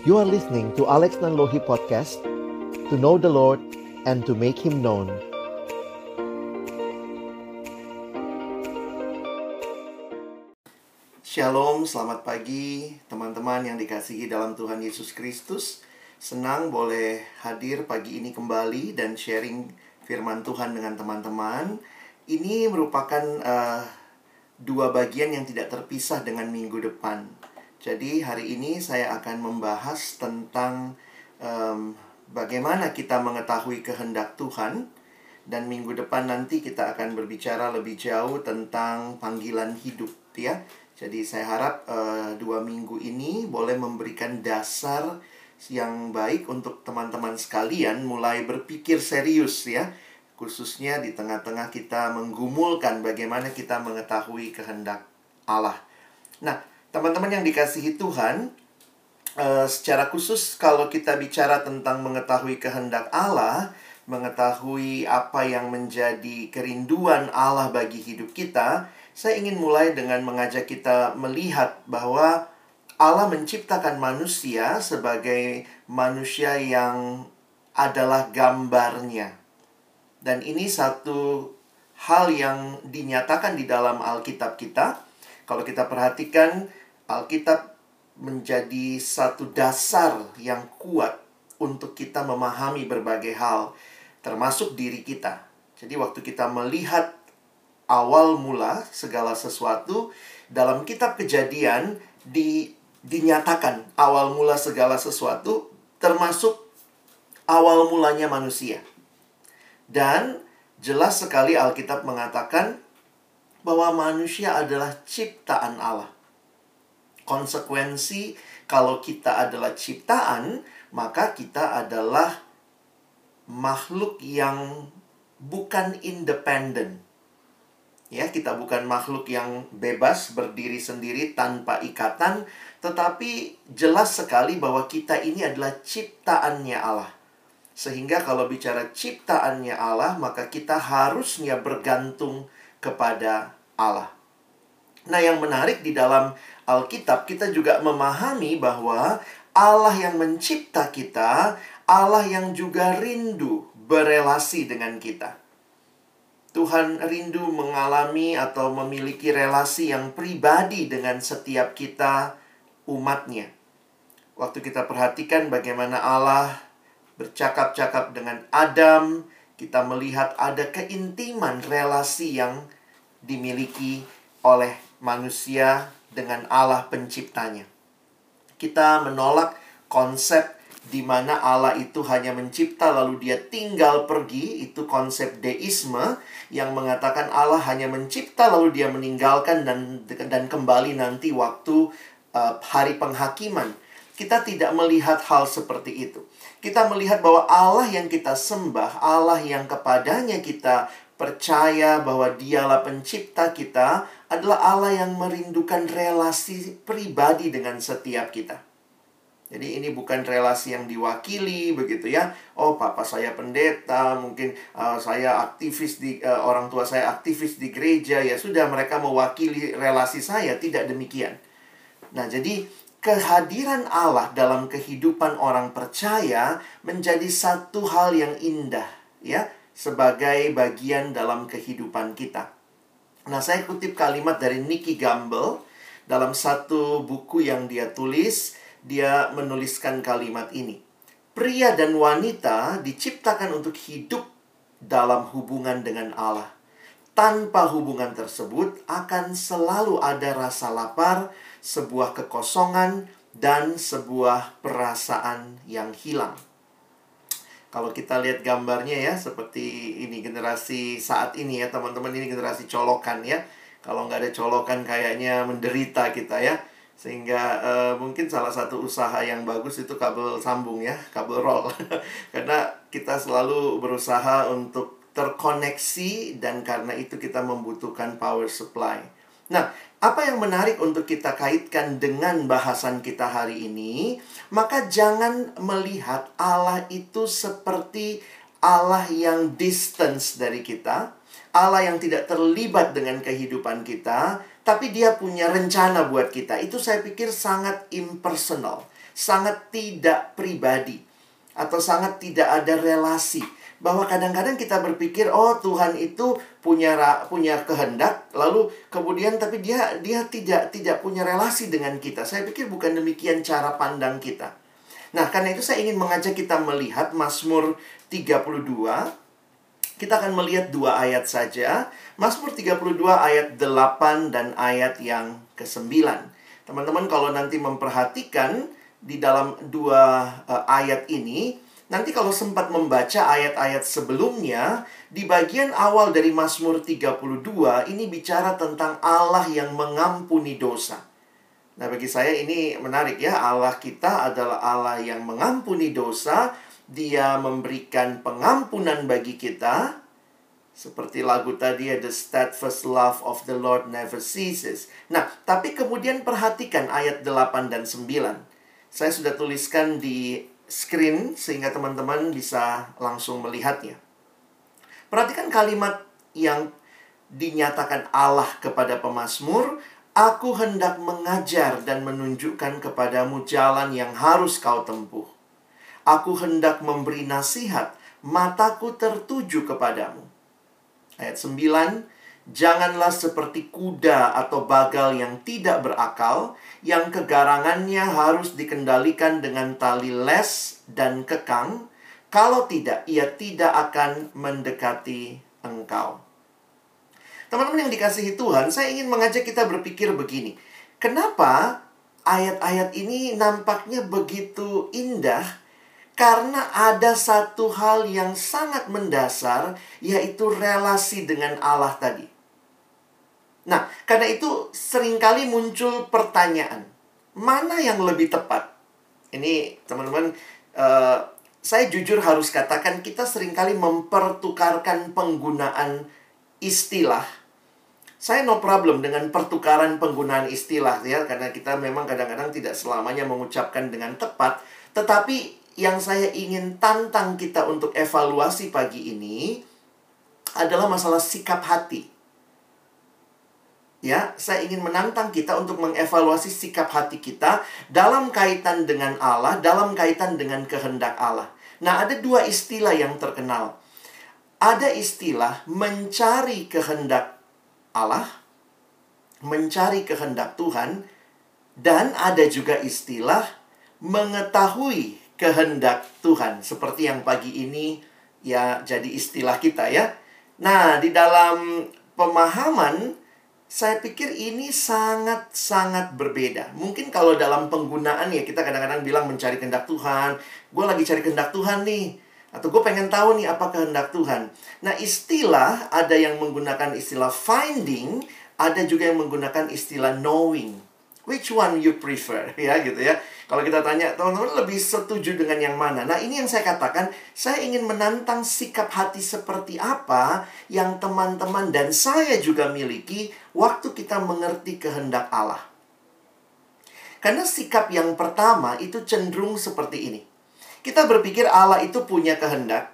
You are listening to Alex Nanlohi Podcast To know the Lord and to make Him known. Shalom, selamat pagi teman-teman yang dikasihi dalam Tuhan Yesus Kristus. Senang boleh hadir pagi ini kembali dan sharing firman Tuhan dengan teman-teman. Ini merupakan uh, dua bagian yang tidak terpisah dengan minggu depan jadi hari ini saya akan membahas tentang um, bagaimana kita mengetahui kehendak Tuhan dan minggu depan nanti kita akan berbicara lebih jauh tentang panggilan hidup ya. Jadi saya harap uh, dua minggu ini boleh memberikan dasar yang baik untuk teman-teman sekalian mulai berpikir serius ya khususnya di tengah-tengah kita menggumulkan bagaimana kita mengetahui kehendak Allah. Nah, Teman-teman yang dikasihi Tuhan, uh, secara khusus kalau kita bicara tentang mengetahui kehendak Allah, mengetahui apa yang menjadi kerinduan Allah bagi hidup kita, saya ingin mulai dengan mengajak kita melihat bahwa Allah menciptakan manusia sebagai manusia yang adalah gambarnya. Dan ini satu hal yang dinyatakan di dalam Alkitab kita. Kalau kita perhatikan Alkitab menjadi satu dasar yang kuat untuk kita memahami berbagai hal, termasuk diri kita. Jadi, waktu kita melihat awal mula segala sesuatu dalam Kitab Kejadian, di, dinyatakan awal mula segala sesuatu, termasuk awal mulanya manusia, dan jelas sekali Alkitab mengatakan bahwa manusia adalah ciptaan Allah konsekuensi kalau kita adalah ciptaan, maka kita adalah makhluk yang bukan independen. Ya, kita bukan makhluk yang bebas berdiri sendiri tanpa ikatan, tetapi jelas sekali bahwa kita ini adalah ciptaannya Allah. Sehingga kalau bicara ciptaannya Allah, maka kita harusnya bergantung kepada Allah. Nah, yang menarik di dalam Alkitab, kita juga memahami bahwa Allah yang mencipta kita, Allah yang juga rindu berelasi dengan kita. Tuhan rindu mengalami atau memiliki relasi yang pribadi dengan setiap kita umatnya. Waktu kita perhatikan bagaimana Allah bercakap-cakap dengan Adam, kita melihat ada keintiman relasi yang dimiliki oleh manusia dengan Allah penciptanya. Kita menolak konsep di mana Allah itu hanya mencipta lalu dia tinggal pergi, itu konsep deisme yang mengatakan Allah hanya mencipta lalu dia meninggalkan dan dan kembali nanti waktu uh, hari penghakiman. Kita tidak melihat hal seperti itu. Kita melihat bahwa Allah yang kita sembah, Allah yang kepadanya kita percaya bahwa dialah pencipta kita adalah Allah yang merindukan relasi pribadi dengan setiap kita. Jadi ini bukan relasi yang diwakili begitu ya. Oh, papa saya pendeta, mungkin uh, saya aktivis di uh, orang tua saya aktivis di gereja ya sudah mereka mewakili relasi saya, tidak demikian. Nah, jadi kehadiran Allah dalam kehidupan orang percaya menjadi satu hal yang indah ya sebagai bagian dalam kehidupan kita. Nah, saya kutip kalimat dari Nicky Gamble dalam satu buku yang dia tulis, dia menuliskan kalimat ini. Pria dan wanita diciptakan untuk hidup dalam hubungan dengan Allah. Tanpa hubungan tersebut akan selalu ada rasa lapar, sebuah kekosongan, dan sebuah perasaan yang hilang. Kalau kita lihat gambarnya ya seperti ini generasi saat ini ya teman-teman ini generasi colokan ya. Kalau nggak ada colokan kayaknya menderita kita ya. Sehingga uh, mungkin salah satu usaha yang bagus itu kabel sambung ya, kabel roll. karena kita selalu berusaha untuk terkoneksi dan karena itu kita membutuhkan power supply. Nah, apa yang menarik untuk kita kaitkan dengan bahasan kita hari ini? Maka jangan melihat Allah itu seperti Allah yang distance dari kita, Allah yang tidak terlibat dengan kehidupan kita, tapi dia punya rencana buat kita. Itu saya pikir sangat impersonal, sangat tidak pribadi atau sangat tidak ada relasi bahwa kadang-kadang kita berpikir oh Tuhan itu punya punya kehendak lalu kemudian tapi dia dia tidak tidak punya relasi dengan kita. Saya pikir bukan demikian cara pandang kita. Nah, karena itu saya ingin mengajak kita melihat Mazmur 32. Kita akan melihat dua ayat saja. Mazmur 32 ayat 8 dan ayat yang ke-9. Teman-teman kalau nanti memperhatikan di dalam dua uh, ayat ini Nanti kalau sempat membaca ayat-ayat sebelumnya, di bagian awal dari Mazmur 32 ini bicara tentang Allah yang mengampuni dosa. Nah, bagi saya ini menarik ya. Allah kita adalah Allah yang mengampuni dosa. Dia memberikan pengampunan bagi kita. Seperti lagu tadi The steadfast love of the Lord never ceases. Nah, tapi kemudian perhatikan ayat 8 dan 9. Saya sudah tuliskan di screen sehingga teman-teman bisa langsung melihatnya. Perhatikan kalimat yang dinyatakan Allah kepada pemazmur, Aku hendak mengajar dan menunjukkan kepadamu jalan yang harus kau tempuh. Aku hendak memberi nasihat, mataku tertuju kepadamu. Ayat 9, Janganlah seperti kuda atau bagal yang tidak berakal, yang kegarangannya harus dikendalikan dengan tali les dan kekang. Kalau tidak, ia tidak akan mendekati engkau. Teman-teman yang dikasihi Tuhan, saya ingin mengajak kita berpikir begini. Kenapa ayat-ayat ini nampaknya begitu indah? Karena ada satu hal yang sangat mendasar, yaitu relasi dengan Allah tadi. Nah, karena itu sering kali muncul pertanyaan, mana yang lebih tepat? Ini teman-teman, uh, saya jujur harus katakan kita sering kali mempertukarkan penggunaan istilah. Saya no problem dengan pertukaran penggunaan istilah ya, karena kita memang kadang-kadang tidak selamanya mengucapkan dengan tepat. Tetapi yang saya ingin tantang kita untuk evaluasi pagi ini adalah masalah sikap hati ya, saya ingin menantang kita untuk mengevaluasi sikap hati kita dalam kaitan dengan Allah, dalam kaitan dengan kehendak Allah. Nah, ada dua istilah yang terkenal. Ada istilah mencari kehendak Allah, mencari kehendak Tuhan, dan ada juga istilah mengetahui kehendak Tuhan, seperti yang pagi ini ya jadi istilah kita ya. Nah, di dalam pemahaman saya pikir ini sangat-sangat berbeda. Mungkin kalau dalam penggunaan ya kita kadang-kadang bilang mencari kehendak Tuhan. Gue lagi cari kehendak Tuhan nih. Atau gue pengen tahu nih apa kehendak Tuhan. Nah istilah ada yang menggunakan istilah finding. Ada juga yang menggunakan istilah knowing. Which one you prefer? Ya gitu ya. Kalau kita tanya, teman-teman lebih setuju dengan yang mana? Nah, ini yang saya katakan, saya ingin menantang sikap hati seperti apa yang teman-teman dan saya juga miliki waktu kita mengerti kehendak Allah. Karena sikap yang pertama itu cenderung seperti ini. Kita berpikir Allah itu punya kehendak,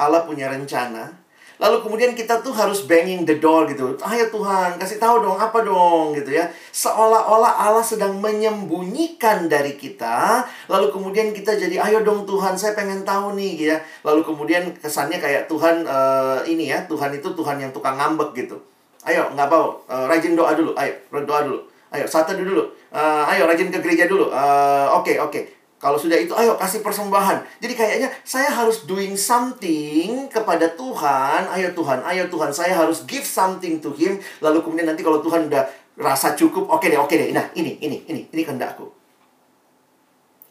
Allah punya rencana, Lalu kemudian kita tuh harus banging the door gitu. Ayo Tuhan, kasih tahu dong apa dong gitu ya. Seolah-olah Allah sedang menyembunyikan dari kita. Lalu kemudian kita jadi, ayo dong Tuhan, saya pengen tahu nih gitu ya. Lalu kemudian kesannya kayak Tuhan uh, ini ya, Tuhan itu Tuhan yang tukang ngambek gitu. Ayo, nggak mau, uh, rajin doa dulu. Ayo, doa dulu. Ayo, satu dulu. Uh, ayo, rajin ke gereja dulu. Oke, uh, oke. Okay, okay. Kalau sudah itu, ayo kasih persembahan. Jadi kayaknya saya harus doing something kepada Tuhan. Ayo Tuhan, ayo Tuhan, saya harus give something to Him. Lalu kemudian nanti kalau Tuhan udah rasa cukup, oke okay deh, oke okay deh. Nah, ini, ini, ini, ini kehendakku.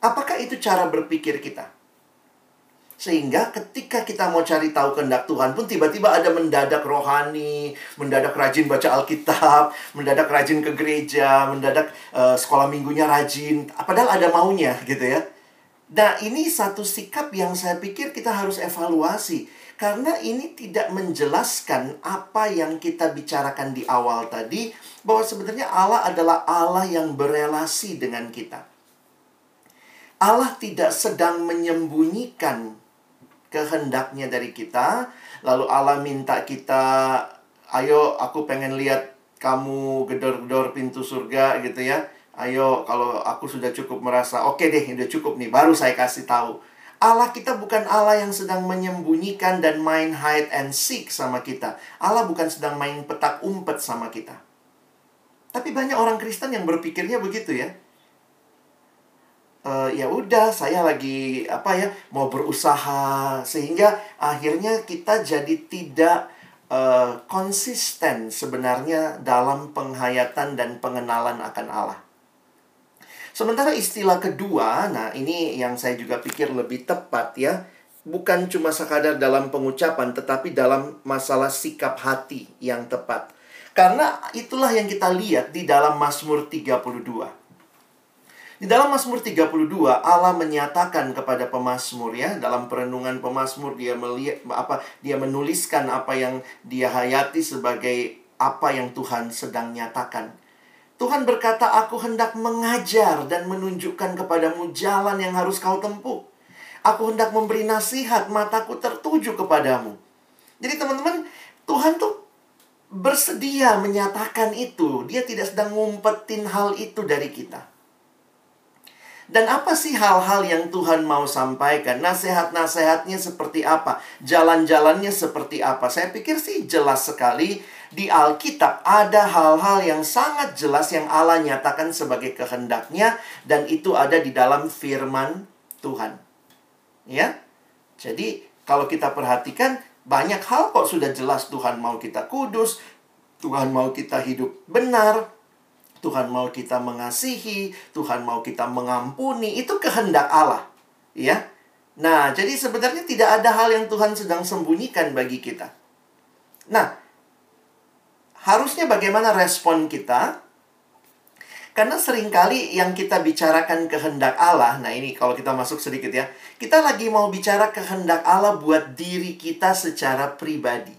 Apakah itu cara berpikir kita? Sehingga ketika kita mau cari tahu kehendak Tuhan pun tiba-tiba ada mendadak rohani, mendadak rajin baca Alkitab, mendadak rajin ke gereja, mendadak uh, sekolah minggunya rajin. Padahal ada maunya gitu ya. Nah ini satu sikap yang saya pikir kita harus evaluasi. Karena ini tidak menjelaskan apa yang kita bicarakan di awal tadi. Bahwa sebenarnya Allah adalah Allah yang berelasi dengan kita. Allah tidak sedang menyembunyikan kehendaknya dari kita. Lalu Allah minta kita, ayo aku pengen lihat kamu gedor-gedor pintu surga gitu ya. Ayo, kalau aku sudah cukup merasa, oke okay deh, udah cukup nih, baru saya kasih tahu. Allah kita bukan Allah yang sedang menyembunyikan dan main hide and seek sama kita. Allah bukan sedang main petak umpet sama kita. Tapi banyak orang Kristen yang berpikirnya begitu ya. Uh, ya udah, saya lagi apa ya mau berusaha sehingga akhirnya kita jadi tidak uh, konsisten sebenarnya dalam penghayatan dan pengenalan akan Allah. Sementara istilah kedua, nah ini yang saya juga pikir lebih tepat ya. Bukan cuma sekadar dalam pengucapan, tetapi dalam masalah sikap hati yang tepat. Karena itulah yang kita lihat di dalam Mazmur 32. Di dalam Mazmur 32 Allah menyatakan kepada pemazmur ya dalam perenungan pemazmur dia melihat apa dia menuliskan apa yang dia hayati sebagai apa yang Tuhan sedang nyatakan. Tuhan berkata, "Aku hendak mengajar dan menunjukkan kepadamu jalan yang harus kau tempuh. Aku hendak memberi nasihat, mataku tertuju kepadamu." Jadi teman-teman, Tuhan tuh bersedia menyatakan itu. Dia tidak sedang ngumpetin hal itu dari kita. Dan apa sih hal-hal yang Tuhan mau sampaikan? Nasihat-nasihatnya seperti apa? Jalan-jalannya seperti apa? Saya pikir sih jelas sekali di Alkitab ada hal-hal yang sangat jelas yang Allah nyatakan sebagai kehendaknya dan itu ada di dalam firman Tuhan. Ya. Jadi kalau kita perhatikan banyak hal kok sudah jelas Tuhan mau kita kudus, Tuhan mau kita hidup benar, Tuhan mau kita mengasihi, Tuhan mau kita mengampuni, itu kehendak Allah. Ya. Nah, jadi sebenarnya tidak ada hal yang Tuhan sedang sembunyikan bagi kita. Nah, harusnya bagaimana respon kita? Karena sering kali yang kita bicarakan kehendak Allah, nah ini kalau kita masuk sedikit ya, kita lagi mau bicara kehendak Allah buat diri kita secara pribadi.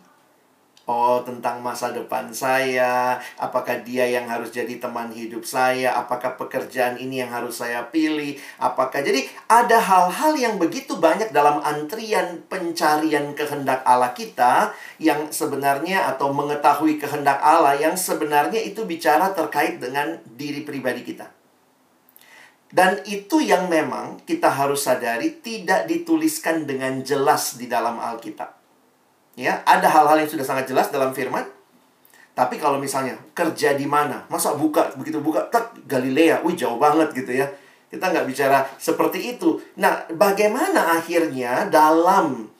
Oh, tentang masa depan saya, apakah dia yang harus jadi teman hidup saya, apakah pekerjaan ini yang harus saya pilih, apakah jadi ada hal-hal yang begitu banyak dalam antrian pencarian kehendak Allah kita yang sebenarnya atau mengetahui kehendak Allah yang sebenarnya itu bicara terkait dengan diri pribadi kita. Dan itu yang memang kita harus sadari tidak dituliskan dengan jelas di dalam Alkitab. Ya, ada hal-hal yang sudah sangat jelas dalam firman. Tapi kalau misalnya kerja di mana, masa buka begitu buka tak Galilea, wih jauh banget gitu ya. Kita nggak bicara seperti itu. Nah, bagaimana akhirnya dalam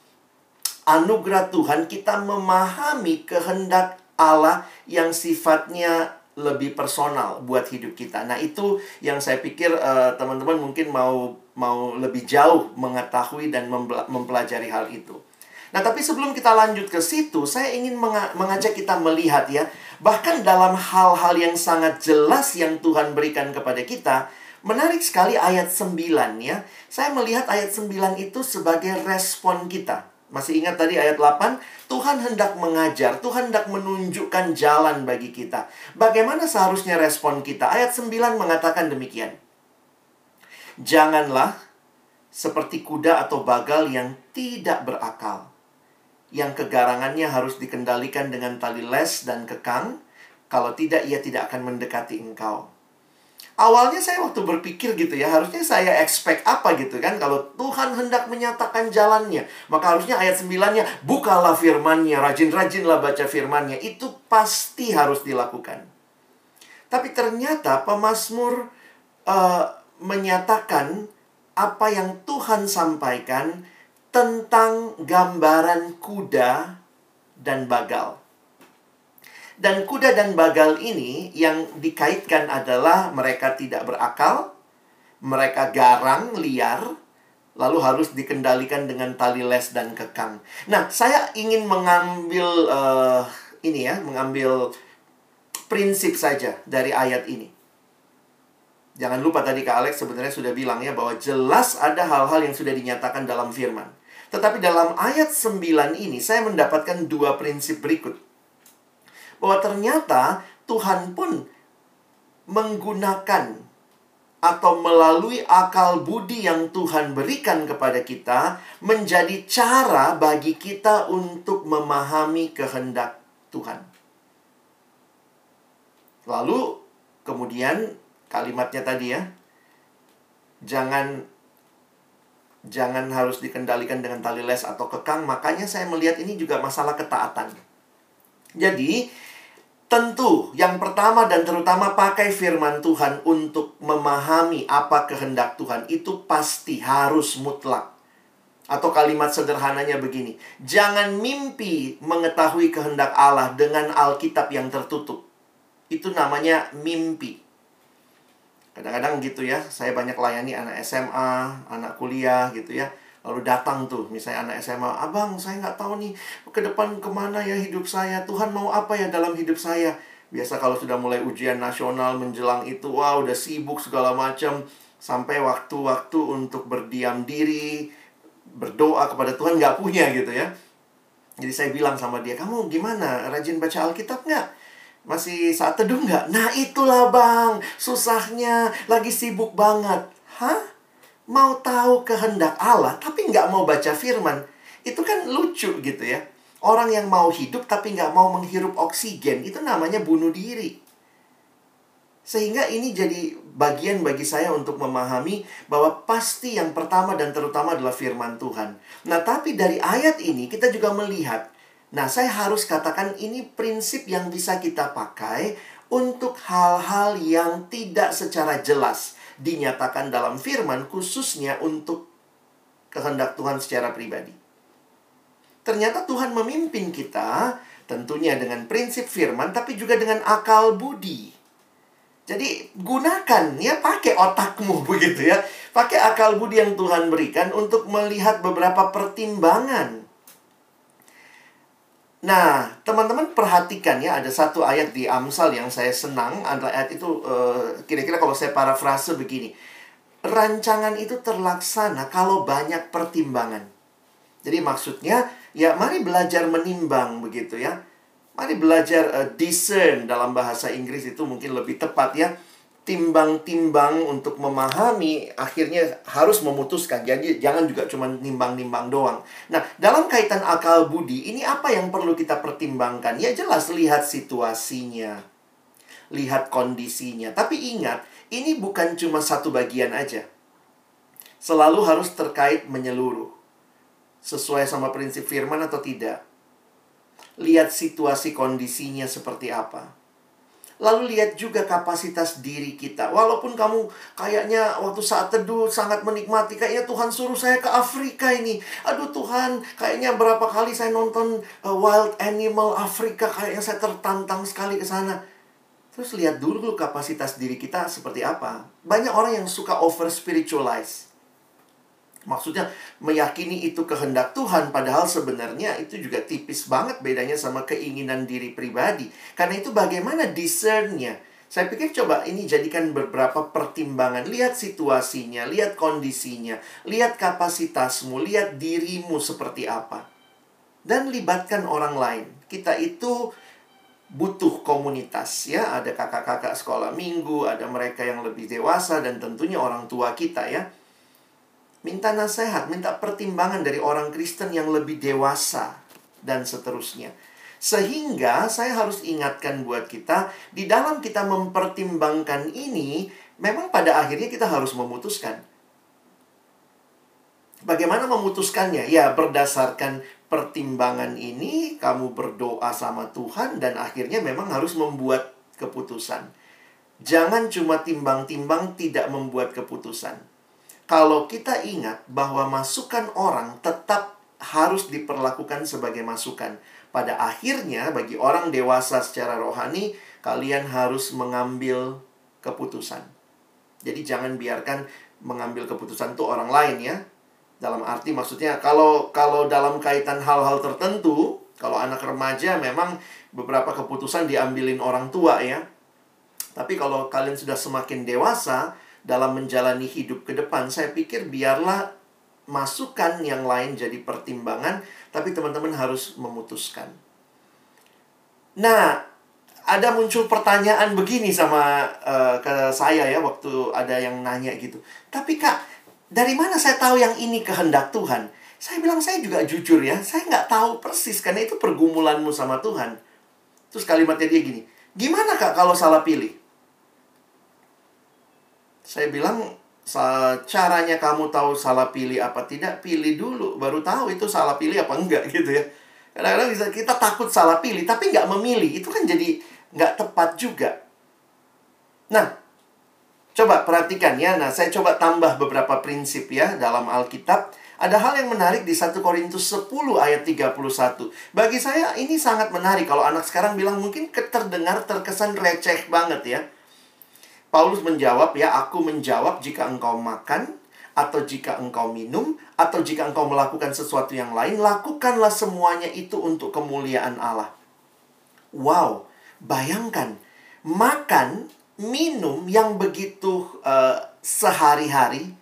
anugerah Tuhan kita memahami kehendak Allah yang sifatnya lebih personal buat hidup kita. Nah, itu yang saya pikir uh, teman-teman mungkin mau mau lebih jauh mengetahui dan mempelajari hal itu. Nah, tapi sebelum kita lanjut ke situ, saya ingin mengajak kita melihat ya, bahkan dalam hal-hal yang sangat jelas yang Tuhan berikan kepada kita, menarik sekali ayat 9 ya. Saya melihat ayat 9 itu sebagai respon kita. Masih ingat tadi ayat 8? Tuhan hendak mengajar, Tuhan hendak menunjukkan jalan bagi kita. Bagaimana seharusnya respon kita? Ayat 9 mengatakan demikian. Janganlah seperti kuda atau bagal yang tidak berakal yang kegarangannya harus dikendalikan dengan tali les dan kekang. Kalau tidak, ia tidak akan mendekati engkau. Awalnya saya waktu berpikir gitu ya, harusnya saya expect apa gitu kan. Kalau Tuhan hendak menyatakan jalannya, maka harusnya ayat 9-nya, bukalah firmannya, rajin-rajinlah baca firmannya. Itu pasti harus dilakukan. Tapi ternyata pemazmur uh, menyatakan apa yang Tuhan sampaikan tentang gambaran kuda dan bagal. Dan kuda dan bagal ini yang dikaitkan adalah mereka tidak berakal, mereka garang, liar, lalu harus dikendalikan dengan tali les dan kekang. Nah, saya ingin mengambil uh, ini ya, mengambil prinsip saja dari ayat ini. Jangan lupa tadi Kak Alex sebenarnya sudah bilang ya bahwa jelas ada hal-hal yang sudah dinyatakan dalam firman. Tetapi dalam ayat 9 ini saya mendapatkan dua prinsip berikut. Bahwa ternyata Tuhan pun menggunakan atau melalui akal budi yang Tuhan berikan kepada kita menjadi cara bagi kita untuk memahami kehendak Tuhan. Lalu kemudian kalimatnya tadi ya. Jangan jangan harus dikendalikan dengan tali les atau kekang. Makanya saya melihat ini juga masalah ketaatan. Jadi, tentu yang pertama dan terutama pakai firman Tuhan untuk memahami apa kehendak Tuhan itu pasti harus mutlak. Atau kalimat sederhananya begini, jangan mimpi mengetahui kehendak Allah dengan Alkitab yang tertutup. Itu namanya mimpi. Kadang-kadang gitu ya, saya banyak layani anak SMA, anak kuliah gitu ya. Lalu datang tuh, misalnya anak SMA, Abang saya nggak tahu nih ke depan ke mana ya hidup saya. Tuhan mau apa ya dalam hidup saya. Biasa kalau sudah mulai ujian nasional menjelang itu, wah udah sibuk segala macam. Sampai waktu-waktu untuk berdiam diri, berdoa kepada Tuhan nggak punya gitu ya. Jadi saya bilang sama dia, kamu gimana? Rajin baca Alkitab nggak? Masih saat teduh nggak? Nah itulah bang, susahnya, lagi sibuk banget. Hah? Mau tahu kehendak Allah, tapi nggak mau baca firman. Itu kan lucu gitu ya. Orang yang mau hidup tapi nggak mau menghirup oksigen, itu namanya bunuh diri. Sehingga ini jadi bagian bagi saya untuk memahami bahwa pasti yang pertama dan terutama adalah firman Tuhan. Nah, tapi dari ayat ini kita juga melihat, nah saya harus katakan ini prinsip yang bisa kita pakai untuk hal-hal yang tidak secara jelas dinyatakan dalam firman khususnya untuk kehendak Tuhan secara pribadi. Ternyata Tuhan memimpin kita tentunya dengan prinsip firman tapi juga dengan akal budi. Jadi gunakan ya pakai otakmu begitu ya. Pakai akal budi yang Tuhan berikan untuk melihat beberapa pertimbangan. Nah, teman-teman perhatikan ya ada satu ayat di Amsal yang saya senang. Adalah ayat itu kira kira-kira kalau saya parafrase begini. Rancangan itu terlaksana kalau banyak pertimbangan. Jadi maksudnya ya mari belajar menimbang begitu ya Mari belajar uh, discern dalam bahasa Inggris itu mungkin lebih tepat ya. Timbang-timbang untuk memahami akhirnya harus memutuskan. Jadi jangan juga cuma nimbang-nimbang doang. Nah, dalam kaitan akal budi ini apa yang perlu kita pertimbangkan? Ya jelas lihat situasinya. Lihat kondisinya. Tapi ingat, ini bukan cuma satu bagian aja. Selalu harus terkait menyeluruh. Sesuai sama prinsip firman atau tidak lihat situasi kondisinya seperti apa. Lalu lihat juga kapasitas diri kita. Walaupun kamu kayaknya waktu saat teduh sangat menikmati. Kayaknya Tuhan suruh saya ke Afrika ini. Aduh Tuhan, kayaknya berapa kali saya nonton uh, Wild Animal Afrika. Kayaknya saya tertantang sekali ke sana. Terus lihat dulu kapasitas diri kita seperti apa. Banyak orang yang suka over spiritualize. Maksudnya meyakini itu kehendak Tuhan padahal sebenarnya itu juga tipis banget bedanya sama keinginan diri pribadi. Karena itu bagaimana discernnya? Saya pikir coba ini jadikan beberapa pertimbangan. Lihat situasinya, lihat kondisinya, lihat kapasitasmu, lihat dirimu seperti apa. Dan libatkan orang lain. Kita itu butuh komunitas ya. Ada kakak-kakak sekolah minggu, ada mereka yang lebih dewasa dan tentunya orang tua kita ya minta nasihat, minta pertimbangan dari orang Kristen yang lebih dewasa, dan seterusnya. Sehingga saya harus ingatkan buat kita, di dalam kita mempertimbangkan ini, memang pada akhirnya kita harus memutuskan. Bagaimana memutuskannya? Ya, berdasarkan pertimbangan ini, kamu berdoa sama Tuhan, dan akhirnya memang harus membuat keputusan. Jangan cuma timbang-timbang tidak membuat keputusan kalau kita ingat bahwa masukan orang tetap harus diperlakukan sebagai masukan. Pada akhirnya, bagi orang dewasa secara rohani, kalian harus mengambil keputusan. Jadi jangan biarkan mengambil keputusan itu orang lain ya. Dalam arti maksudnya kalau kalau dalam kaitan hal-hal tertentu, kalau anak remaja memang beberapa keputusan diambilin orang tua ya. Tapi kalau kalian sudah semakin dewasa, dalam menjalani hidup ke depan, saya pikir biarlah masukan yang lain jadi pertimbangan, tapi teman-teman harus memutuskan. Nah, ada muncul pertanyaan begini sama uh, ke saya ya waktu ada yang nanya gitu. Tapi Kak, dari mana saya tahu yang ini kehendak Tuhan? Saya bilang saya juga jujur ya, saya nggak tahu persis karena itu pergumulanmu sama Tuhan. Terus kalimatnya dia gini, gimana Kak kalau salah pilih? Saya bilang caranya kamu tahu salah pilih apa tidak, pilih dulu baru tahu itu salah pilih apa enggak gitu ya. Kadang-kadang bisa kita takut salah pilih tapi nggak memilih itu kan jadi nggak tepat juga. Nah, coba perhatikan ya. Nah, saya coba tambah beberapa prinsip ya dalam Alkitab. Ada hal yang menarik di 1 Korintus 10 ayat 31. Bagi saya ini sangat menarik kalau anak sekarang bilang mungkin terdengar terkesan receh banget ya. Paulus menjawab ya, aku menjawab jika engkau makan atau jika engkau minum atau jika engkau melakukan sesuatu yang lain, lakukanlah semuanya itu untuk kemuliaan Allah. Wow, bayangkan makan, minum yang begitu uh, sehari-hari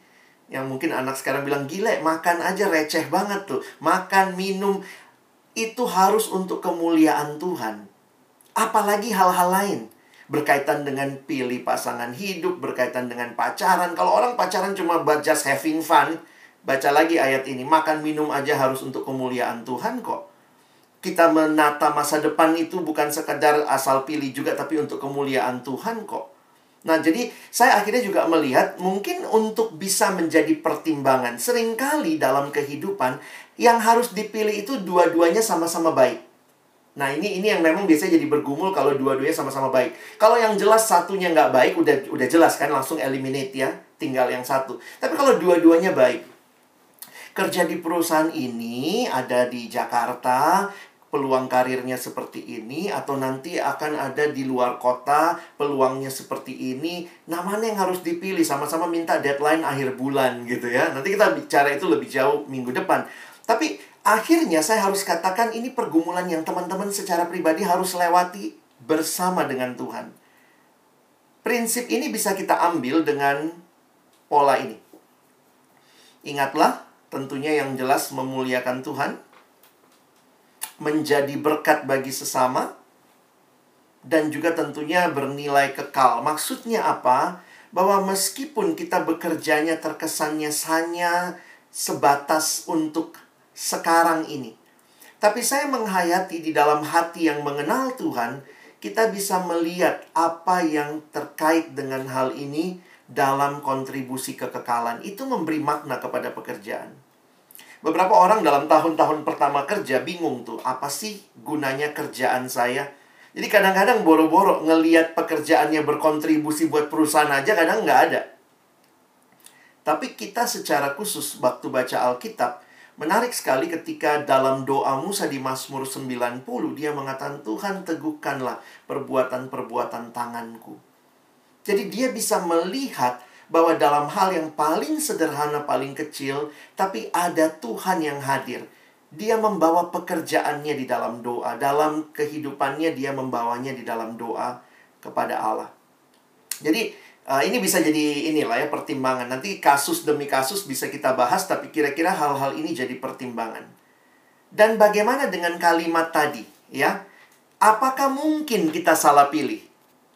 yang mungkin anak sekarang bilang gila makan aja receh banget tuh. Makan minum itu harus untuk kemuliaan Tuhan. Apalagi hal-hal lain berkaitan dengan pilih pasangan hidup berkaitan dengan pacaran kalau orang pacaran cuma just having fun baca lagi ayat ini makan minum aja harus untuk kemuliaan Tuhan kok kita menata masa depan itu bukan sekedar asal pilih juga tapi untuk kemuliaan Tuhan kok Nah, jadi saya akhirnya juga melihat mungkin untuk bisa menjadi pertimbangan. Seringkali dalam kehidupan yang harus dipilih itu dua-duanya sama-sama baik. Nah, ini ini yang memang biasanya jadi bergumul kalau dua-duanya sama-sama baik. Kalau yang jelas satunya nggak baik, udah udah jelas kan langsung eliminate ya, tinggal yang satu. Tapi kalau dua-duanya baik, kerja di perusahaan ini ada di Jakarta, peluang karirnya seperti ini atau nanti akan ada di luar kota peluangnya seperti ini mana yang harus dipilih sama-sama minta deadline akhir bulan gitu ya nanti kita bicara itu lebih jauh minggu depan tapi akhirnya saya harus katakan ini pergumulan yang teman-teman secara pribadi harus lewati bersama dengan Tuhan prinsip ini bisa kita ambil dengan pola ini ingatlah tentunya yang jelas memuliakan Tuhan menjadi berkat bagi sesama dan juga tentunya bernilai kekal. Maksudnya apa? Bahwa meskipun kita bekerjanya terkesannya hanya sebatas untuk sekarang ini. Tapi saya menghayati di dalam hati yang mengenal Tuhan, kita bisa melihat apa yang terkait dengan hal ini dalam kontribusi kekekalan. Itu memberi makna kepada pekerjaan. Beberapa orang dalam tahun-tahun pertama kerja bingung tuh, apa sih gunanya kerjaan saya? Jadi kadang-kadang boro-boro ngeliat pekerjaannya berkontribusi buat perusahaan aja kadang nggak ada. Tapi kita secara khusus waktu baca Alkitab, menarik sekali ketika dalam doa Musa di Mazmur 90, dia mengatakan, Tuhan teguhkanlah perbuatan-perbuatan tanganku. Jadi dia bisa melihat bahwa dalam hal yang paling sederhana, paling kecil, tapi ada Tuhan yang hadir. Dia membawa pekerjaannya di dalam doa, dalam kehidupannya dia membawanya di dalam doa kepada Allah. Jadi uh, ini bisa jadi inilah ya pertimbangan. Nanti kasus demi kasus bisa kita bahas, tapi kira-kira hal-hal ini jadi pertimbangan. Dan bagaimana dengan kalimat tadi, ya? Apakah mungkin kita salah pilih?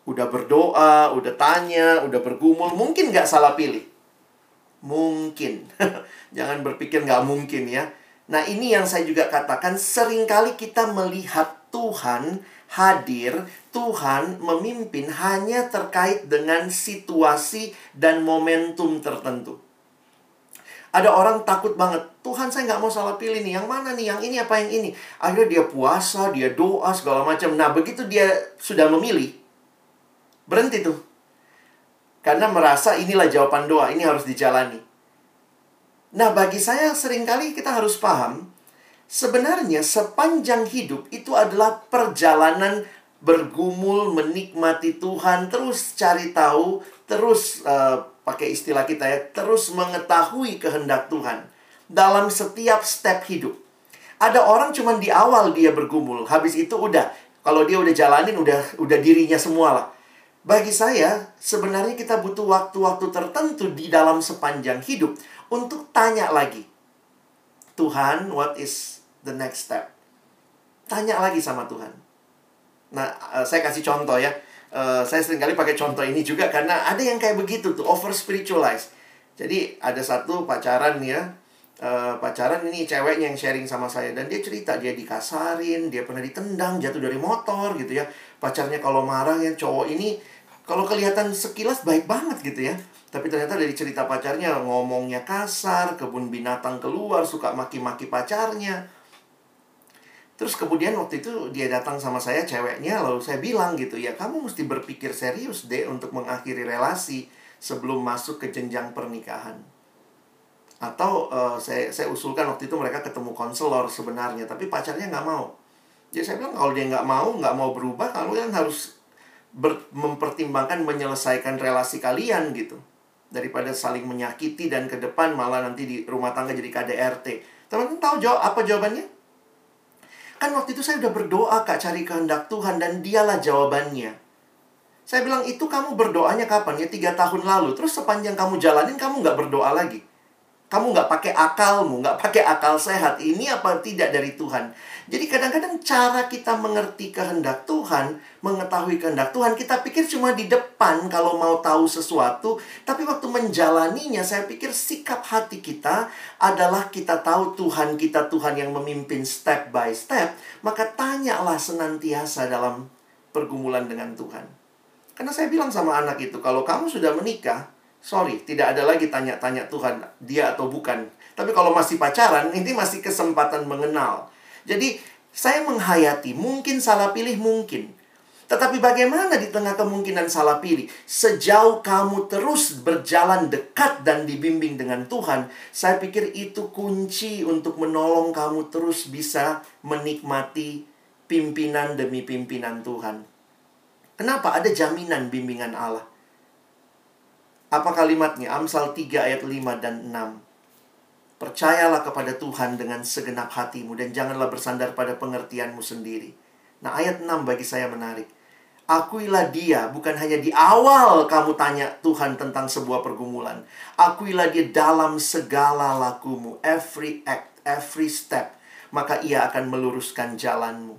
udah berdoa, udah tanya, udah bergumul, mungkin nggak salah pilih. Mungkin. Jangan berpikir nggak mungkin ya. Nah ini yang saya juga katakan, sering kali kita melihat Tuhan hadir, Tuhan memimpin hanya terkait dengan situasi dan momentum tertentu. Ada orang takut banget, Tuhan saya nggak mau salah pilih nih, yang mana nih, yang ini apa yang ini. Akhirnya dia puasa, dia doa, segala macam. Nah begitu dia sudah memilih, Berhenti tuh. Karena merasa inilah jawaban doa, ini harus dijalani. Nah, bagi saya sering kali kita harus paham, sebenarnya sepanjang hidup itu adalah perjalanan bergumul, menikmati Tuhan, terus cari tahu, terus uh, pakai istilah kita ya, terus mengetahui kehendak Tuhan dalam setiap step hidup. Ada orang cuma di awal dia bergumul, habis itu udah, kalau dia udah jalanin udah udah dirinya semua lah. Bagi saya, sebenarnya kita butuh waktu-waktu tertentu di dalam sepanjang hidup untuk tanya lagi. Tuhan, what is the next step? Tanya lagi sama Tuhan. Nah, uh, saya kasih contoh ya. Uh, saya kali pakai contoh ini juga karena ada yang kayak begitu tuh, over spiritualize. Jadi ada satu pacaran ya, uh, pacaran ini ceweknya yang sharing sama saya dan dia cerita dia dikasarin, dia pernah ditendang, jatuh dari motor gitu ya. Pacarnya kalau marah ya cowok ini Kalau kelihatan sekilas baik banget gitu ya. Tapi ternyata dari cerita pacarnya ngomongnya kasar, kebun binatang keluar, suka maki-maki pacarnya. Terus kemudian waktu itu dia datang sama saya ceweknya lalu saya bilang gitu ya kamu mesti berpikir serius deh untuk mengakhiri relasi sebelum masuk ke jenjang pernikahan. Atau uh, saya saya usulkan waktu itu mereka ketemu konselor sebenarnya tapi pacarnya nggak mau. Jadi saya bilang kalau dia nggak mau nggak mau berubah kamu kan harus ber, mempertimbangkan menyelesaikan relasi kalian gitu daripada saling menyakiti dan ke depan malah nanti di rumah tangga jadi KDRT. Teman-teman tahu jawab apa jawabannya? Kan waktu itu saya udah berdoa Kak cari kehendak Tuhan dan dialah jawabannya. Saya bilang itu kamu berdoanya kapan? Ya tiga tahun lalu. Terus sepanjang kamu jalanin kamu nggak berdoa lagi. Kamu nggak pakai akalmu, nggak pakai akal sehat. Ini apa tidak dari Tuhan? Jadi kadang-kadang cara kita mengerti kehendak Tuhan, mengetahui kehendak Tuhan, kita pikir cuma di depan kalau mau tahu sesuatu. Tapi waktu menjalaninya, saya pikir sikap hati kita adalah kita tahu Tuhan kita Tuhan yang memimpin step by step. Maka tanyalah senantiasa dalam pergumulan dengan Tuhan. Karena saya bilang sama anak itu, kalau kamu sudah menikah, Sorry, tidak ada lagi tanya-tanya Tuhan dia atau bukan. Tapi kalau masih pacaran, ini masih kesempatan mengenal. Jadi, saya menghayati, mungkin salah pilih mungkin. Tetapi bagaimana di tengah kemungkinan salah pilih? Sejauh kamu terus berjalan dekat dan dibimbing dengan Tuhan, saya pikir itu kunci untuk menolong kamu terus bisa menikmati pimpinan demi pimpinan Tuhan. Kenapa? Ada jaminan bimbingan Allah. Apa kalimatnya? Amsal 3 ayat 5 dan 6. Percayalah kepada Tuhan dengan segenap hatimu dan janganlah bersandar pada pengertianmu sendiri. Nah, ayat 6 bagi saya menarik. Akuilah dia, bukan hanya di awal kamu tanya Tuhan tentang sebuah pergumulan. Akuilah dia dalam segala lakumu, every act, every step. Maka ia akan meluruskan jalanmu.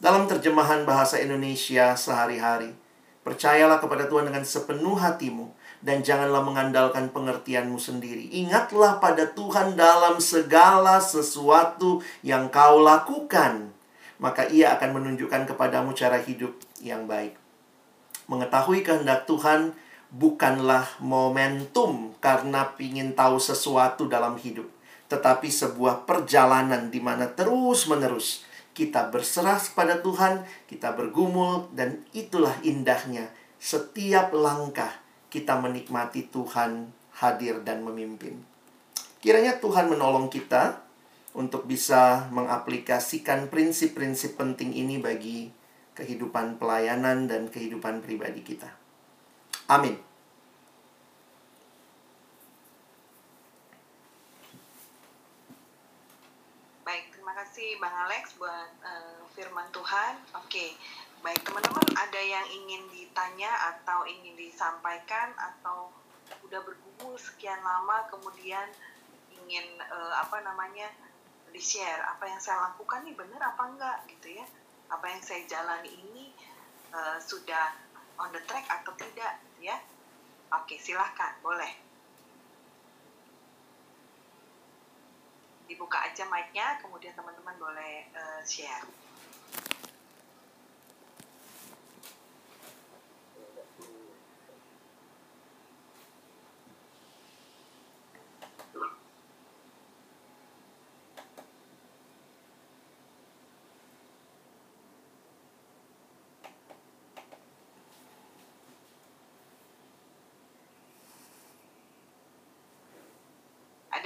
Dalam terjemahan bahasa Indonesia sehari-hari, percayalah kepada Tuhan dengan sepenuh hatimu dan janganlah mengandalkan pengertianmu sendiri. Ingatlah pada Tuhan dalam segala sesuatu yang kau lakukan, maka Ia akan menunjukkan kepadamu cara hidup yang baik. Mengetahui kehendak Tuhan bukanlah momentum karena ingin tahu sesuatu dalam hidup, tetapi sebuah perjalanan di mana terus-menerus kita berserah kepada Tuhan, kita bergumul, dan itulah indahnya setiap langkah kita menikmati Tuhan hadir dan memimpin. Kiranya Tuhan menolong kita untuk bisa mengaplikasikan prinsip-prinsip penting ini bagi kehidupan pelayanan dan kehidupan pribadi kita. Amin. Baik, terima kasih Bang Alex buat uh, firman Tuhan. Oke. Baik, teman-teman ada yang ingin ditanya atau ingin disampaikan atau udah bergumul sekian lama kemudian ingin uh, apa namanya di-share apa yang saya lakukan nih benar apa enggak gitu ya. Apa yang saya jalani ini uh, sudah on the track atau tidak gitu ya. Oke, silahkan, boleh. Dibuka aja mic-nya, kemudian teman-teman boleh uh, share.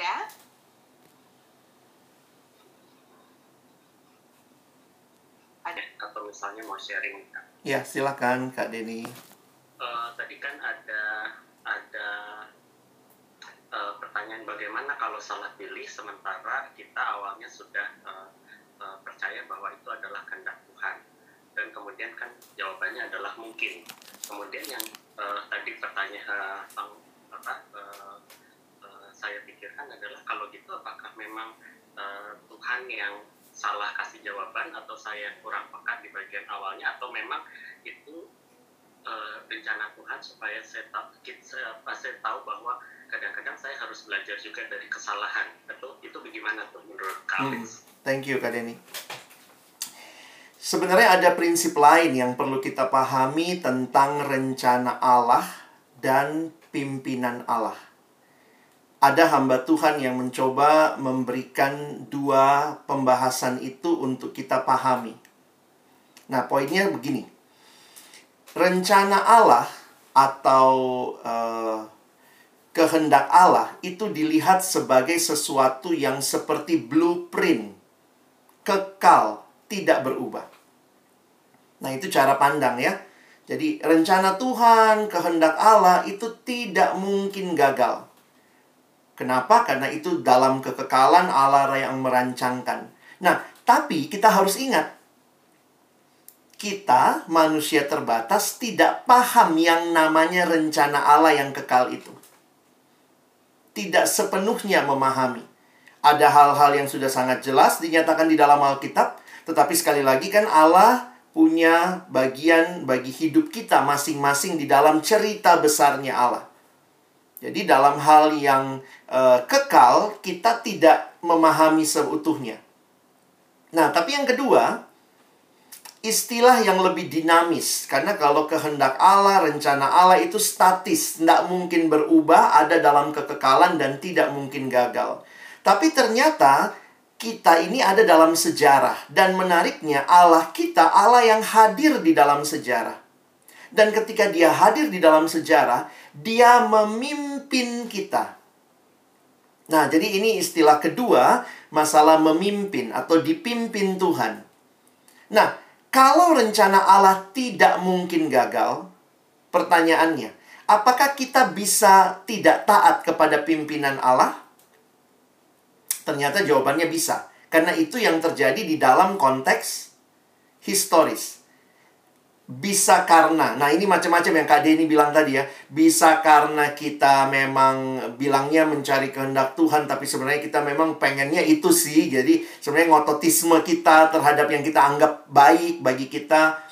Ada? Ada atau misalnya mau sharing Ya, silakan Kak Denny. Uh, tadi kan ada ada uh, pertanyaan bagaimana kalau salah pilih sementara kita awalnya sudah uh, uh, percaya bahwa itu adalah kehendak Tuhan dan kemudian kan jawabannya adalah mungkin kemudian yang uh, tadi pertanyaan uh, pikirkan adalah kalau gitu apakah memang uh, Tuhan yang salah kasih jawaban atau saya kurang peka di bagian awalnya atau memang itu uh, rencana Tuhan supaya saya tahu saya, saya tahu bahwa kadang-kadang saya harus belajar juga dari kesalahan. Itu itu bagaimana tuh menurut Kak Hmm, thank you Kak Denny. Sebenarnya ada prinsip lain yang perlu kita pahami tentang rencana Allah dan pimpinan Allah. Ada hamba Tuhan yang mencoba memberikan dua pembahasan itu untuk kita pahami. Nah, poinnya begini. Rencana Allah atau uh, kehendak Allah itu dilihat sebagai sesuatu yang seperti blueprint, kekal, tidak berubah. Nah, itu cara pandang ya. Jadi, rencana Tuhan, kehendak Allah itu tidak mungkin gagal. Kenapa? Karena itu dalam kekekalan Allah yang merancangkan. Nah, tapi kita harus ingat, kita manusia terbatas tidak paham yang namanya rencana Allah yang kekal itu. Tidak sepenuhnya memahami. Ada hal-hal yang sudah sangat jelas dinyatakan di dalam Alkitab, tetapi sekali lagi kan Allah punya bagian bagi hidup kita masing-masing di dalam cerita besarnya Allah. Jadi dalam hal yang uh, kekal kita tidak memahami seutuhnya. Nah, tapi yang kedua, istilah yang lebih dinamis karena kalau kehendak Allah, rencana Allah itu statis, tidak mungkin berubah, ada dalam kekekalan dan tidak mungkin gagal. Tapi ternyata kita ini ada dalam sejarah dan menariknya Allah kita Allah yang hadir di dalam sejarah. Dan ketika dia hadir di dalam sejarah, dia memimpin kita. Nah, jadi ini istilah kedua, masalah memimpin atau dipimpin Tuhan. Nah, kalau rencana Allah tidak mungkin gagal, pertanyaannya, apakah kita bisa tidak taat kepada pimpinan Allah? Ternyata jawabannya bisa. Karena itu yang terjadi di dalam konteks historis. Bisa karena, nah ini macam-macam yang Kak Denny bilang tadi ya. Bisa karena kita memang bilangnya mencari kehendak Tuhan, tapi sebenarnya kita memang pengennya itu sih. Jadi sebenarnya ngototisme kita terhadap yang kita anggap baik bagi kita.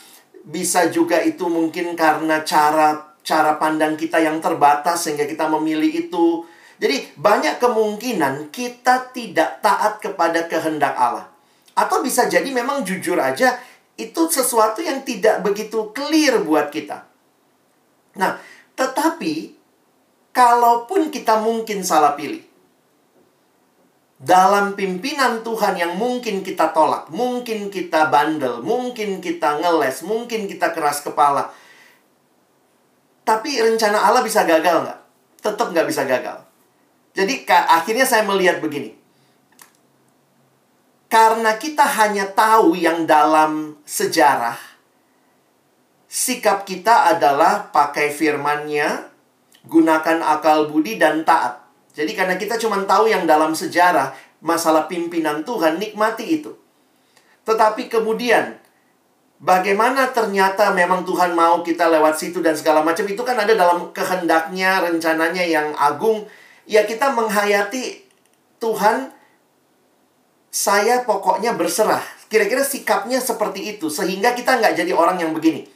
Bisa juga itu mungkin karena cara cara pandang kita yang terbatas sehingga kita memilih itu jadi banyak kemungkinan kita tidak taat kepada kehendak Allah. Atau bisa jadi memang jujur aja itu sesuatu yang tidak begitu clear buat kita. Nah, tetapi kalaupun kita mungkin salah pilih dalam pimpinan Tuhan yang mungkin kita tolak, mungkin kita bandel, mungkin kita ngeles, mungkin kita keras kepala. Tapi rencana Allah bisa gagal nggak? Tetap nggak bisa gagal. Jadi akhirnya saya melihat begini. Karena kita hanya tahu yang dalam sejarah, sikap kita adalah pakai firmannya, gunakan akal budi dan taat. Jadi karena kita cuma tahu yang dalam sejarah, masalah pimpinan Tuhan, nikmati itu. Tetapi kemudian, bagaimana ternyata memang Tuhan mau kita lewat situ dan segala macam, itu kan ada dalam kehendaknya, rencananya yang agung, ya kita menghayati Tuhan saya pokoknya berserah. Kira-kira sikapnya seperti itu sehingga kita nggak jadi orang yang begini.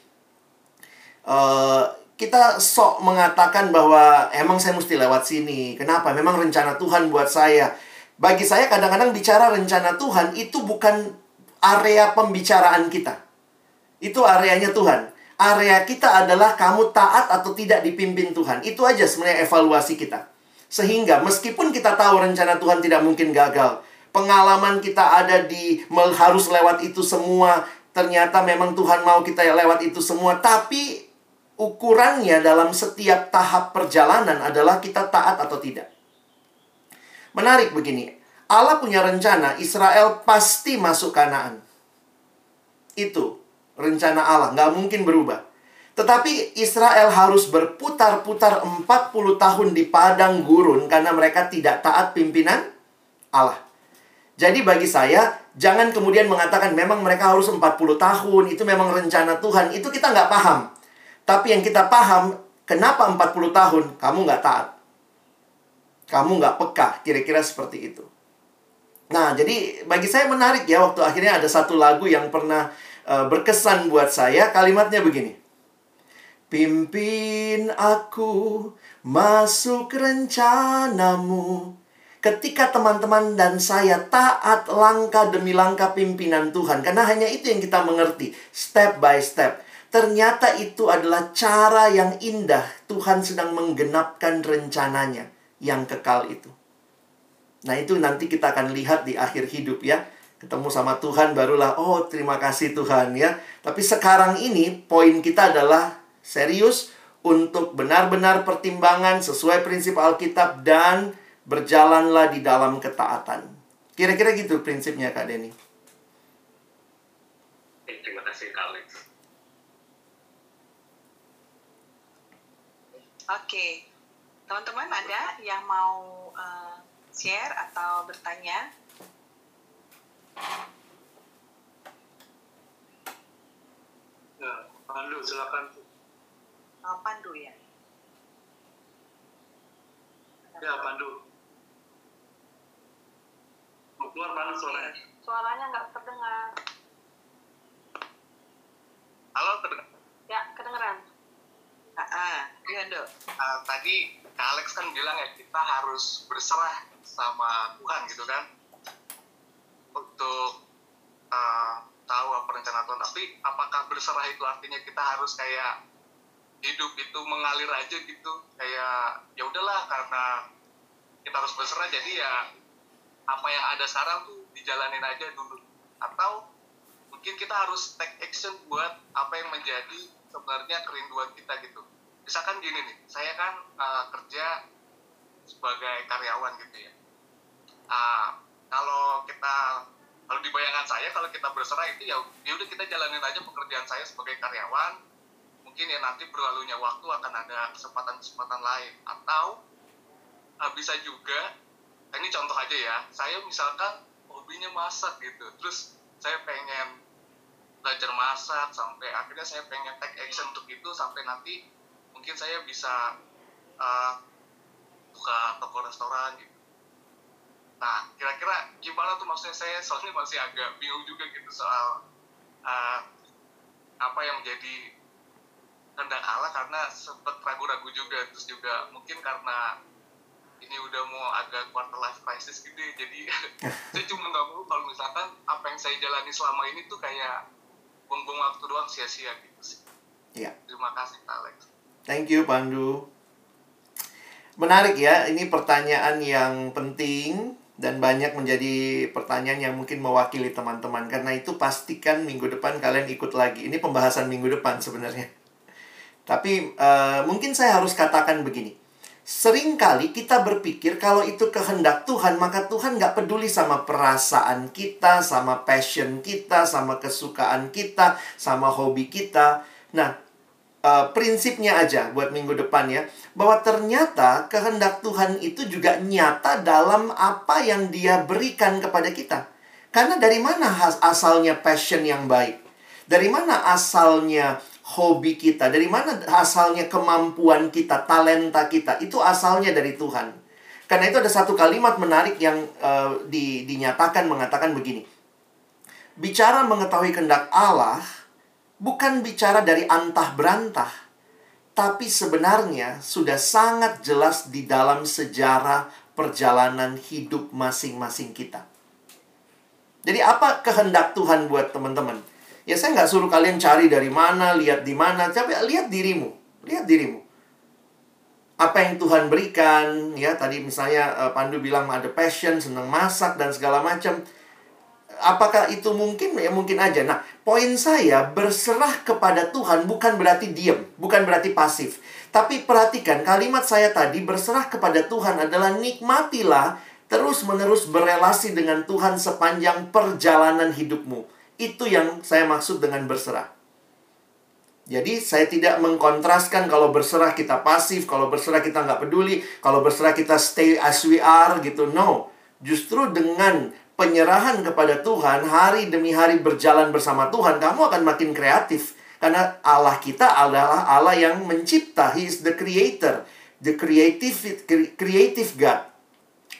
Uh, kita sok mengatakan bahwa emang saya mesti lewat sini. Kenapa? Memang rencana Tuhan buat saya. Bagi saya kadang-kadang bicara rencana Tuhan itu bukan area pembicaraan kita. Itu areanya Tuhan. Area kita adalah kamu taat atau tidak dipimpin Tuhan. Itu aja sebenarnya evaluasi kita. Sehingga meskipun kita tahu rencana Tuhan tidak mungkin gagal, pengalaman kita ada di harus lewat itu semua, ternyata memang Tuhan mau kita lewat itu semua, tapi ukurannya dalam setiap tahap perjalanan adalah kita taat atau tidak. Menarik begini, Allah punya rencana Israel pasti masuk Kanaan. Itu rencana Allah, nggak mungkin berubah. Tetapi Israel harus berputar-putar 40 tahun di padang gurun karena mereka tidak taat pimpinan Allah. Jadi bagi saya, jangan kemudian mengatakan memang mereka harus 40 tahun, itu memang rencana Tuhan. Itu kita nggak paham. Tapi yang kita paham, kenapa 40 tahun kamu nggak taat? Kamu nggak peka, kira-kira seperti itu. Nah, jadi bagi saya menarik ya, waktu akhirnya ada satu lagu yang pernah uh, berkesan buat saya, kalimatnya begini. Pimpin aku masuk rencanamu ketika teman-teman dan saya taat langkah demi langkah pimpinan Tuhan, karena hanya itu yang kita mengerti, step by step. Ternyata itu adalah cara yang indah Tuhan sedang menggenapkan rencananya yang kekal itu. Nah, itu nanti kita akan lihat di akhir hidup ya. Ketemu sama Tuhan barulah oh terima kasih Tuhan ya. Tapi sekarang ini poin kita adalah serius untuk benar-benar pertimbangan sesuai prinsip Alkitab dan berjalanlah di dalam ketaatan. Kira-kira gitu prinsipnya Kak Denny. Terima kasih Kak Alex. Oke, teman-teman ada yang mau uh, share atau bertanya? Ya, Pandu silakan. Oh, Pandu ya. Ya, Pandu. Keluar Pandu suaranya. Suaranya nggak terdengar. Halo, terdengar? Ya, kedengeran. Ah, ah. iya dok. Uh, tadi Kak Alex kan bilang ya kita harus berserah sama Tuhan gitu kan untuk uh, tahu apa rencana Tuhan. Tapi apakah berserah itu artinya kita harus kayak hidup itu mengalir aja gitu kayak ya udahlah karena kita harus berserah jadi ya apa yang ada sekarang tuh dijalanin aja dulu. Atau mungkin kita harus take action buat apa yang menjadi sebenarnya kerinduan kita gitu. Misalkan gini nih saya kan uh, kerja sebagai karyawan gitu ya. Uh, kalau kita kalau di bayangan saya kalau kita berserah itu ya ya udah kita jalanin aja pekerjaan saya sebagai karyawan. Mungkin ya nanti berlalunya waktu akan ada kesempatan-kesempatan lain. Atau uh, bisa juga ini contoh aja ya. Saya misalkan hobinya masak gitu. Terus saya pengen belajar masak sampai akhirnya saya pengen take action untuk itu sampai nanti mungkin saya bisa uh, buka toko restoran gitu. Nah kira-kira gimana tuh maksudnya? Saya soalnya masih agak bingung juga gitu soal uh, apa yang menjadi kehendak Allah karena sempat ragu-ragu juga terus juga mungkin karena ini udah mau agak quarter life crisis gitu ya jadi saya cuma nggak mau kalau misalkan apa yang saya jalani selama ini tuh kayak buang-buang waktu doang sia-sia gitu sih Iya. terima kasih Alex Thank you Pandu. Menarik ya, ini pertanyaan yang penting dan banyak menjadi pertanyaan yang mungkin mewakili teman-teman. Karena itu pastikan minggu depan kalian ikut lagi. Ini pembahasan minggu depan sebenarnya. Tapi uh, mungkin saya harus katakan begini. Seringkali kita berpikir kalau itu kehendak Tuhan, maka Tuhan nggak peduli sama perasaan kita, sama passion kita, sama kesukaan kita, sama hobi kita. Nah, uh, prinsipnya aja buat minggu depan ya, bahwa ternyata kehendak Tuhan itu juga nyata dalam apa yang Dia berikan kepada kita. Karena dari mana asalnya passion yang baik? Dari mana asalnya hobi kita, dari mana asalnya kemampuan kita, talenta kita, itu asalnya dari Tuhan. Karena itu ada satu kalimat menarik yang uh, di, dinyatakan mengatakan begini. Bicara mengetahui kehendak Allah, bukan bicara dari antah berantah, tapi sebenarnya sudah sangat jelas di dalam sejarah perjalanan hidup masing-masing kita. Jadi apa kehendak Tuhan buat teman-teman? Ya saya nggak suruh kalian cari dari mana, lihat di mana, tapi lihat dirimu, lihat dirimu. Apa yang Tuhan berikan, ya tadi misalnya uh, Pandu bilang ada passion, senang masak dan segala macam. Apakah itu mungkin? Ya mungkin aja. Nah, poin saya berserah kepada Tuhan bukan berarti diam, bukan berarti pasif. Tapi perhatikan kalimat saya tadi berserah kepada Tuhan adalah nikmatilah terus-menerus berelasi dengan Tuhan sepanjang perjalanan hidupmu. Itu yang saya maksud dengan berserah. Jadi saya tidak mengkontraskan kalau berserah kita pasif, kalau berserah kita nggak peduli, kalau berserah kita stay as we are gitu. No. Justru dengan penyerahan kepada Tuhan, hari demi hari berjalan bersama Tuhan, kamu akan makin kreatif. Karena Allah kita adalah Allah yang mencipta. He is the creator. The creative, creative God.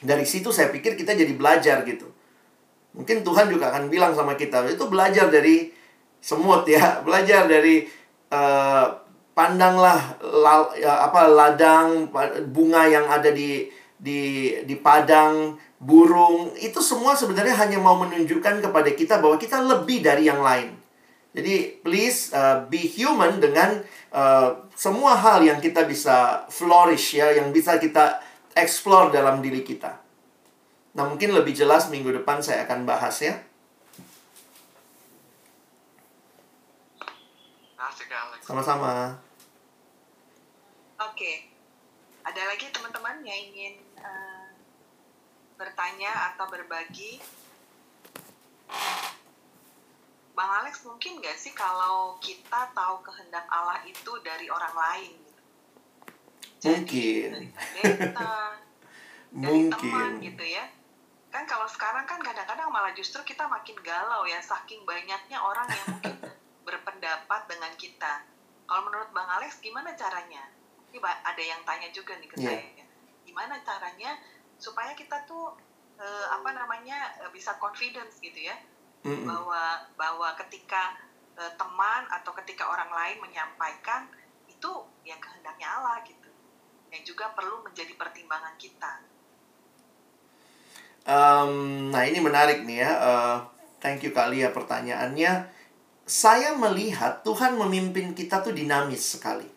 Dari situ saya pikir kita jadi belajar gitu. Mungkin Tuhan juga akan bilang sama kita, itu belajar dari semut ya, belajar dari uh, pandanglah la, ya, apa ladang bunga yang ada di di di padang burung itu semua sebenarnya hanya mau menunjukkan kepada kita bahwa kita lebih dari yang lain. Jadi please uh, be human dengan uh, semua hal yang kita bisa flourish ya, yang bisa kita explore dalam diri kita. Nah, mungkin lebih jelas minggu depan saya akan bahas ya. Sama-sama. Oke. Ada lagi teman-teman yang ingin eh, bertanya atau berbagi? Bang Alex mungkin nggak sih kalau kita tahu kehendak Allah itu dari orang lain? Jadi, Mungkin. Dari pendeta, dari teman Mungkin. gitu ya. Kan kalau sekarang kan kadang-kadang malah justru kita makin galau ya, saking banyaknya orang yang mungkin berpendapat dengan kita. Kalau menurut Bang Alex gimana caranya? Ini ada yang tanya juga nih ke Iya. saya. ya. Gimana caranya supaya kita tuh eh, apa namanya eh, bisa confidence gitu ya Mm-mm. bahwa bahwa ketika eh, teman atau ketika orang lain menyampaikan itu ya kehendaknya Allah gitu. Yang juga perlu menjadi pertimbangan kita. Em, nah ini menarik nih ya. Eh, thank you kali ya pertanyaannya. Saya melihat Tuhan memimpin kita tuh dinamis sekali.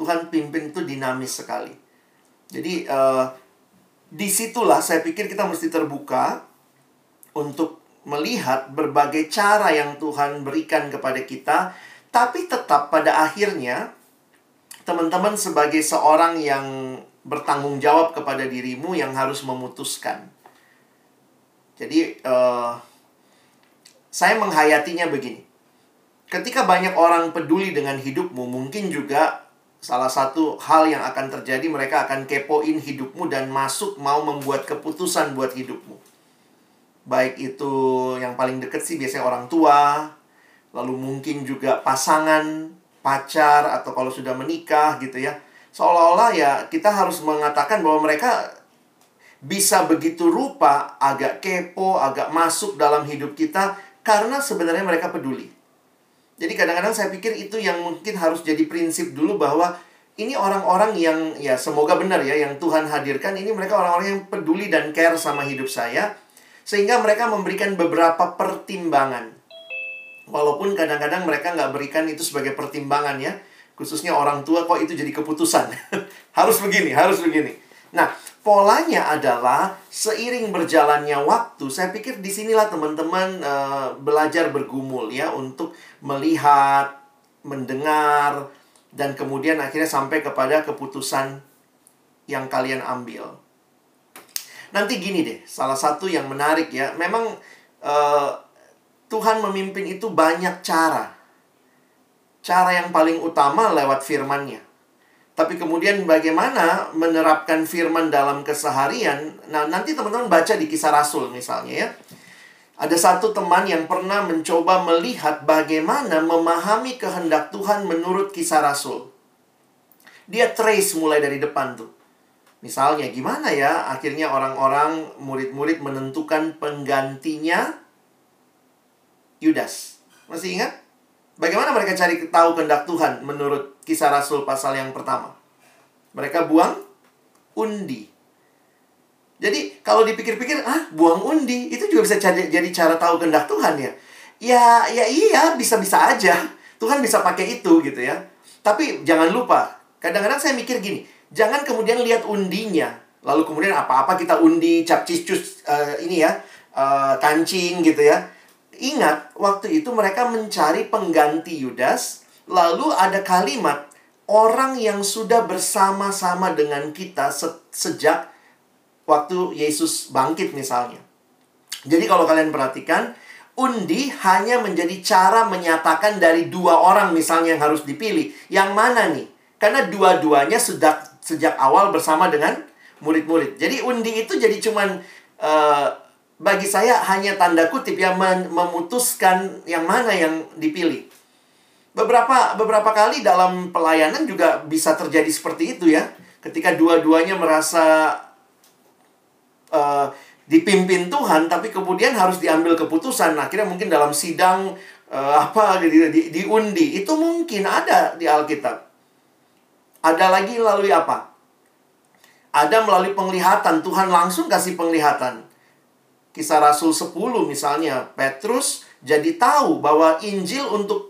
Tuhan pimpin tuh dinamis sekali. Jadi eh, di situlah saya pikir kita mesti terbuka untuk melihat berbagai cara yang Tuhan berikan kepada kita. Tapi tetap pada akhirnya teman-teman sebagai seorang yang bertanggung jawab kepada dirimu yang harus memutuskan. Jadi eh, saya menghayatinya begini. Ketika banyak orang peduli dengan hidupmu, mungkin juga salah satu hal yang akan terjadi mereka akan kepoin hidupmu dan masuk mau membuat keputusan buat hidupmu. Baik itu yang paling deket sih biasanya orang tua, lalu mungkin juga pasangan, pacar atau kalau sudah menikah gitu ya. Seolah-olah ya kita harus mengatakan bahwa mereka bisa begitu rupa agak kepo, agak masuk dalam hidup kita karena sebenarnya mereka peduli. Jadi kadang-kadang saya pikir itu yang mungkin harus jadi prinsip dulu bahwa ini orang-orang yang ya semoga benar ya yang Tuhan hadirkan ini mereka orang-orang yang peduli dan care sama hidup saya sehingga mereka memberikan beberapa pertimbangan. Walaupun kadang-kadang mereka nggak berikan itu sebagai pertimbangan ya. Khususnya orang tua kok itu jadi keputusan. harus begini, harus begini. Nah, polanya adalah seiring berjalannya waktu, saya pikir di sinilah teman-teman eh, belajar bergumul ya untuk melihat, mendengar, dan kemudian akhirnya sampai kepada keputusan yang kalian ambil. Nanti gini deh, salah satu yang menarik ya, memang eh, Tuhan memimpin itu banyak cara. Cara yang paling utama lewat firman-Nya. Tapi kemudian bagaimana menerapkan firman dalam keseharian? Nah, nanti teman-teman baca di kisah Rasul misalnya ya. Ada satu teman yang pernah mencoba melihat bagaimana memahami kehendak Tuhan menurut kisah Rasul. Dia trace mulai dari depan tuh. Misalnya gimana ya akhirnya orang-orang murid-murid menentukan penggantinya Yudas. Masih ingat? Bagaimana mereka cari tahu kehendak Tuhan menurut kisah Rasul pasal yang pertama? Mereka buang undi. Jadi kalau dipikir-pikir, ah buang undi itu juga bisa jadi, jadi cara tahu kehendak Tuhan ya. Ya, ya iya bisa-bisa aja. Tuhan bisa pakai itu gitu ya. Tapi jangan lupa, kadang-kadang saya mikir gini, jangan kemudian lihat undinya, lalu kemudian apa-apa kita undi, cap cicus eh, ini ya, eh, kancing gitu ya. Ingat, waktu itu mereka mencari pengganti Yudas, lalu ada kalimat orang yang sudah bersama-sama dengan kita se- sejak waktu Yesus bangkit misalnya. Jadi kalau kalian perhatikan, undi hanya menjadi cara menyatakan dari dua orang misalnya yang harus dipilih. Yang mana nih? Karena dua-duanya sudah sejak awal bersama dengan murid-murid. Jadi undi itu jadi cuman eh, bagi saya hanya tanda kutip yang memutuskan yang mana yang dipilih. Beberapa beberapa kali dalam pelayanan juga bisa terjadi seperti itu ya. Ketika dua-duanya merasa eh, dipimpin Tuhan, tapi kemudian harus diambil keputusan. Akhirnya mungkin dalam sidang eh, apa gitu di, diundi itu mungkin ada di Alkitab. Ada lagi lalu apa? Ada melalui penglihatan, Tuhan langsung kasih penglihatan. Kisah Rasul 10 misalnya, Petrus jadi tahu bahwa Injil untuk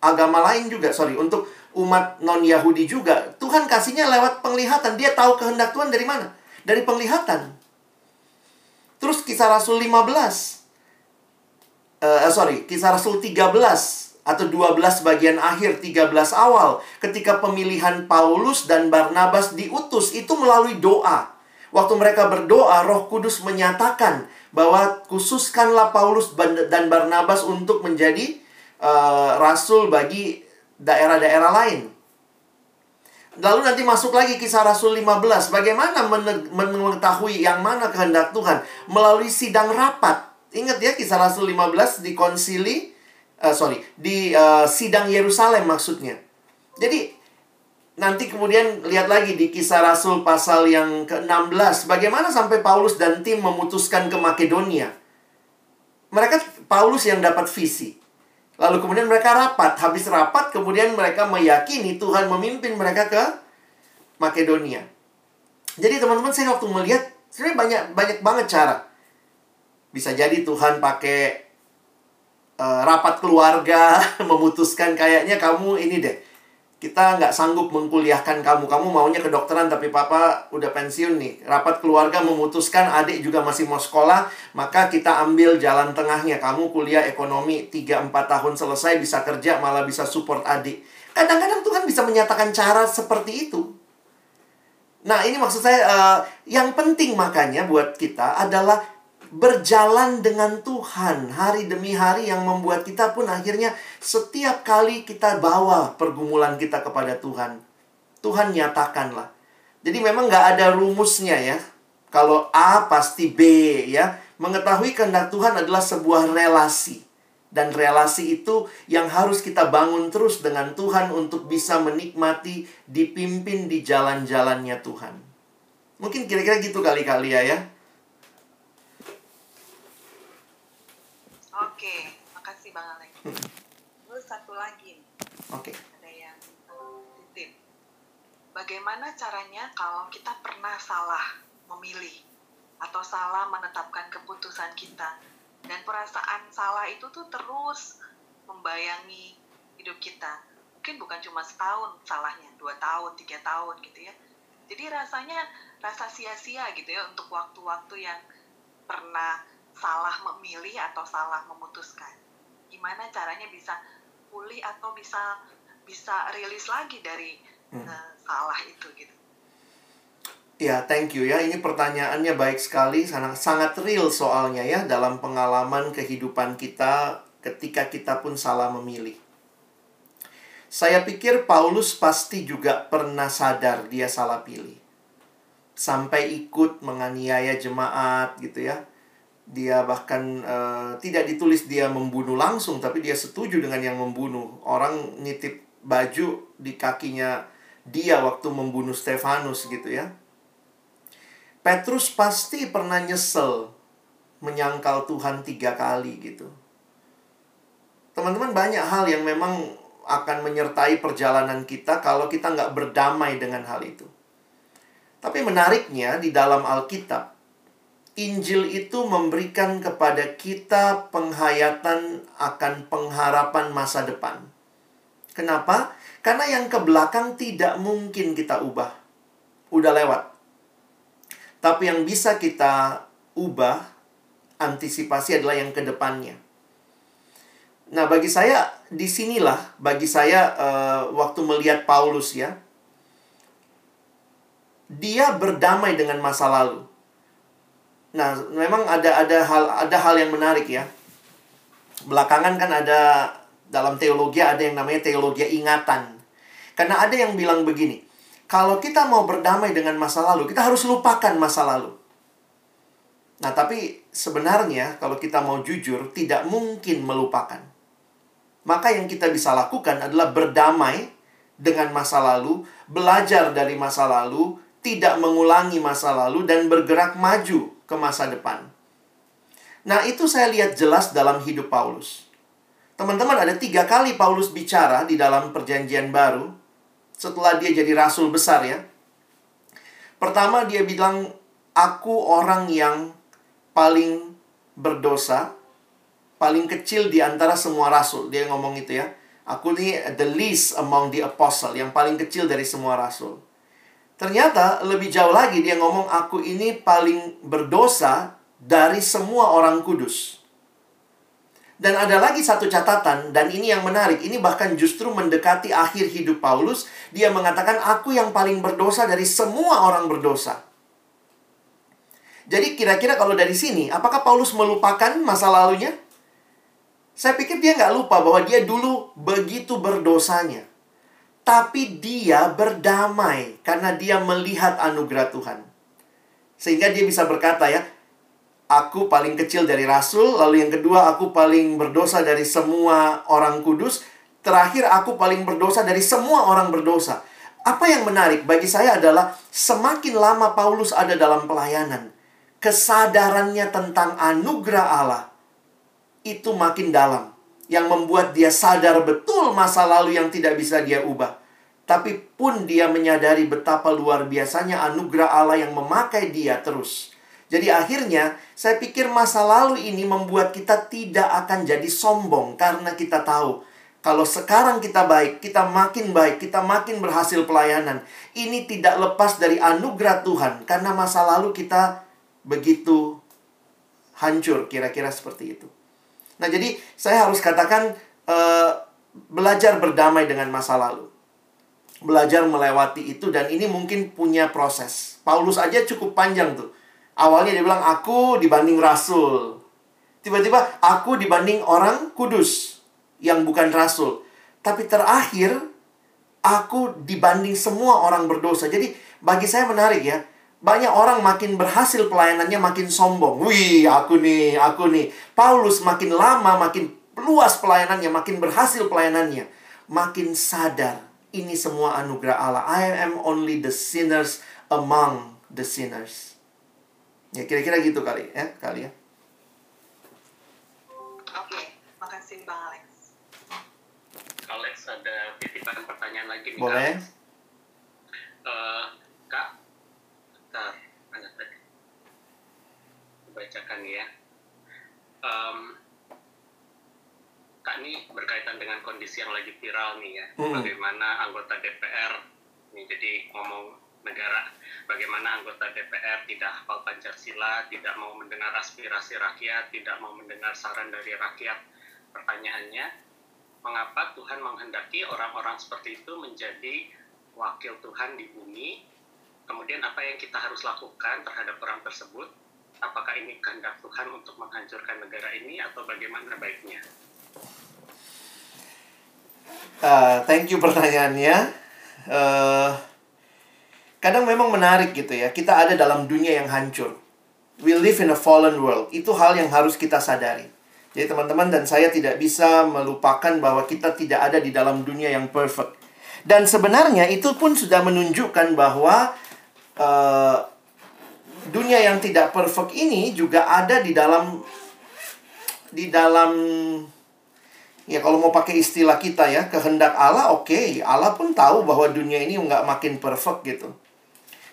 agama lain juga, sorry, untuk umat non-Yahudi juga. Tuhan kasihnya lewat penglihatan. Dia tahu kehendak Tuhan dari mana? Dari penglihatan. Terus kisah Rasul 15. Uh, sorry, kisah Rasul 13 atau 12 bagian akhir 13 awal ketika pemilihan Paulus dan Barnabas diutus itu melalui doa. Waktu mereka berdoa, Roh Kudus menyatakan bahwa khususkanlah Paulus dan Barnabas untuk menjadi uh, rasul bagi daerah-daerah lain. Lalu nanti masuk lagi kisah Rasul 15. Bagaimana mengetahui yang mana kehendak Tuhan? Melalui sidang rapat. Ingat ya kisah Rasul 15 di konsili, uh, sorry, di uh, sidang Yerusalem maksudnya. Jadi nanti kemudian lihat lagi di kisah Rasul pasal yang ke-16. Bagaimana sampai Paulus dan tim memutuskan ke Makedonia. Mereka Paulus yang dapat visi. Lalu kemudian mereka rapat. Habis rapat, kemudian mereka meyakini Tuhan memimpin mereka ke Makedonia. Jadi teman-teman saya waktu melihat, sebenarnya banyak banyak banget cara. Bisa jadi Tuhan pakai uh, rapat keluarga, memutuskan kayaknya kamu ini deh kita nggak sanggup mengkuliahkan kamu. Kamu maunya kedokteran tapi papa udah pensiun nih. Rapat keluarga memutuskan adik juga masih mau sekolah, maka kita ambil jalan tengahnya. Kamu kuliah ekonomi 3-4 tahun selesai bisa kerja malah bisa support adik. Kadang-kadang Tuhan bisa menyatakan cara seperti itu. Nah, ini maksud saya uh, yang penting makanya buat kita adalah berjalan dengan Tuhan hari demi hari yang membuat kita pun akhirnya setiap kali kita bawa pergumulan kita kepada Tuhan. Tuhan nyatakanlah. Jadi memang nggak ada rumusnya ya. Kalau A pasti B ya. Mengetahui kehendak Tuhan adalah sebuah relasi. Dan relasi itu yang harus kita bangun terus dengan Tuhan untuk bisa menikmati, dipimpin di jalan-jalannya Tuhan. Mungkin kira-kira gitu kali-kali ya ya. Oke, makasih Bang Alex. Terus satu Oke. Ada yang titip. Bagaimana caranya kalau kita pernah salah memilih atau salah menetapkan keputusan kita dan perasaan salah itu tuh terus membayangi hidup kita. Mungkin bukan cuma setahun salahnya, dua tahun, tiga tahun gitu ya. Jadi rasanya rasa sia-sia gitu ya untuk waktu-waktu yang pernah salah memilih atau salah memutuskan. Gimana caranya bisa pulih atau bisa bisa rilis lagi dari hmm. uh, salah itu gitu. Ya, thank you ya. Ini pertanyaannya baik sekali, sangat sangat real soalnya ya dalam pengalaman kehidupan kita ketika kita pun salah memilih. Saya pikir Paulus pasti juga pernah sadar dia salah pilih. Sampai ikut menganiaya jemaat gitu ya dia bahkan uh, tidak ditulis dia membunuh langsung tapi dia setuju dengan yang membunuh. Orang nitip baju di kakinya dia waktu membunuh Stefanus gitu ya. Petrus pasti pernah nyesel menyangkal Tuhan tiga kali gitu. Teman-teman banyak hal yang memang akan menyertai perjalanan kita kalau kita nggak berdamai dengan hal itu. Tapi menariknya di dalam Alkitab Injil itu memberikan kepada kita penghayatan akan pengharapan masa depan. Kenapa? Karena yang ke belakang tidak mungkin kita ubah. Udah lewat. Tapi yang bisa kita ubah, antisipasi adalah yang ke depannya. Nah, bagi saya, di sinilah, bagi saya, uh, waktu melihat Paulus ya, dia berdamai dengan masa lalu Nah, memang ada ada hal ada hal yang menarik ya. Belakangan kan ada dalam teologi ada yang namanya teologi ingatan. Karena ada yang bilang begini, kalau kita mau berdamai dengan masa lalu, kita harus lupakan masa lalu. Nah, tapi sebenarnya kalau kita mau jujur, tidak mungkin melupakan. Maka yang kita bisa lakukan adalah berdamai dengan masa lalu, belajar dari masa lalu, tidak mengulangi masa lalu, dan bergerak maju ke masa depan. Nah, itu saya lihat jelas dalam hidup Paulus. Teman-teman, ada tiga kali Paulus bicara di dalam Perjanjian Baru setelah dia jadi rasul besar, ya. Pertama dia bilang, aku orang yang paling berdosa, paling kecil di antara semua rasul. Dia ngomong itu ya. Aku ini the least among the apostle, yang paling kecil dari semua rasul. Ternyata lebih jauh lagi dia ngomong aku ini paling berdosa dari semua orang kudus. Dan ada lagi satu catatan, dan ini yang menarik. Ini bahkan justru mendekati akhir hidup Paulus. Dia mengatakan, aku yang paling berdosa dari semua orang berdosa. Jadi kira-kira kalau dari sini, apakah Paulus melupakan masa lalunya? Saya pikir dia nggak lupa bahwa dia dulu begitu berdosanya. Tapi dia berdamai karena dia melihat anugerah Tuhan. Sehingga dia bisa berkata ya, aku paling kecil dari rasul, lalu yang kedua aku paling berdosa dari semua orang kudus, terakhir aku paling berdosa dari semua orang berdosa. Apa yang menarik bagi saya adalah semakin lama Paulus ada dalam pelayanan, kesadarannya tentang anugerah Allah itu makin dalam, yang membuat dia sadar betul masa lalu yang tidak bisa dia ubah. Tapi pun dia menyadari betapa luar biasanya anugerah Allah yang memakai dia terus. Jadi akhirnya saya pikir masa lalu ini membuat kita tidak akan jadi sombong karena kita tahu kalau sekarang kita baik, kita makin baik, kita makin berhasil pelayanan. Ini tidak lepas dari anugerah Tuhan karena masa lalu kita begitu hancur, kira-kira seperti itu. Nah, jadi saya harus katakan uh, belajar berdamai dengan masa lalu. Belajar melewati itu dan ini mungkin punya proses. Paulus aja cukup panjang tuh Awalnya dia bilang aku dibanding rasul. Tiba-tiba aku dibanding orang kudus yang bukan rasul. Tapi terakhir aku dibanding semua orang berdosa. Jadi bagi saya menarik ya. Banyak orang makin berhasil pelayanannya makin sombong. Wih, aku nih, aku nih. Paulus makin lama makin luas pelayanannya, makin berhasil pelayanannya, makin sadar ini semua anugerah Allah. I am only the sinners among the sinners. Ya kira-kira gitu kali ya, kali ya. Oke, makasih Bang Alex. Alex ada titipan pertanyaan lagi nih. Boleh. Kak. Uh, Kak, bentar? Bacakan ya. Um, Kak ini berkaitan dengan kondisi yang lagi viral nih ya. Hmm. Bagaimana anggota DPR nih jadi ngomong negara bagaimana anggota DPR tidak hafal Pancasila, tidak mau mendengar aspirasi rakyat, tidak mau mendengar saran dari rakyat. Pertanyaannya, mengapa Tuhan menghendaki orang-orang seperti itu menjadi wakil Tuhan di bumi? Kemudian apa yang kita harus lakukan terhadap orang tersebut? Apakah ini kehendak Tuhan untuk menghancurkan negara ini atau bagaimana baiknya? Uh, thank you pertanyaannya. Uh, kadang memang menarik gitu ya. Kita ada dalam dunia yang hancur. We live in a fallen world. Itu hal yang harus kita sadari. Jadi teman-teman dan saya tidak bisa melupakan bahwa kita tidak ada di dalam dunia yang perfect. Dan sebenarnya itu pun sudah menunjukkan bahwa uh, dunia yang tidak perfect ini juga ada di dalam di dalam ya kalau mau pakai istilah kita ya kehendak Allah oke okay. Allah pun tahu bahwa dunia ini nggak makin perfect gitu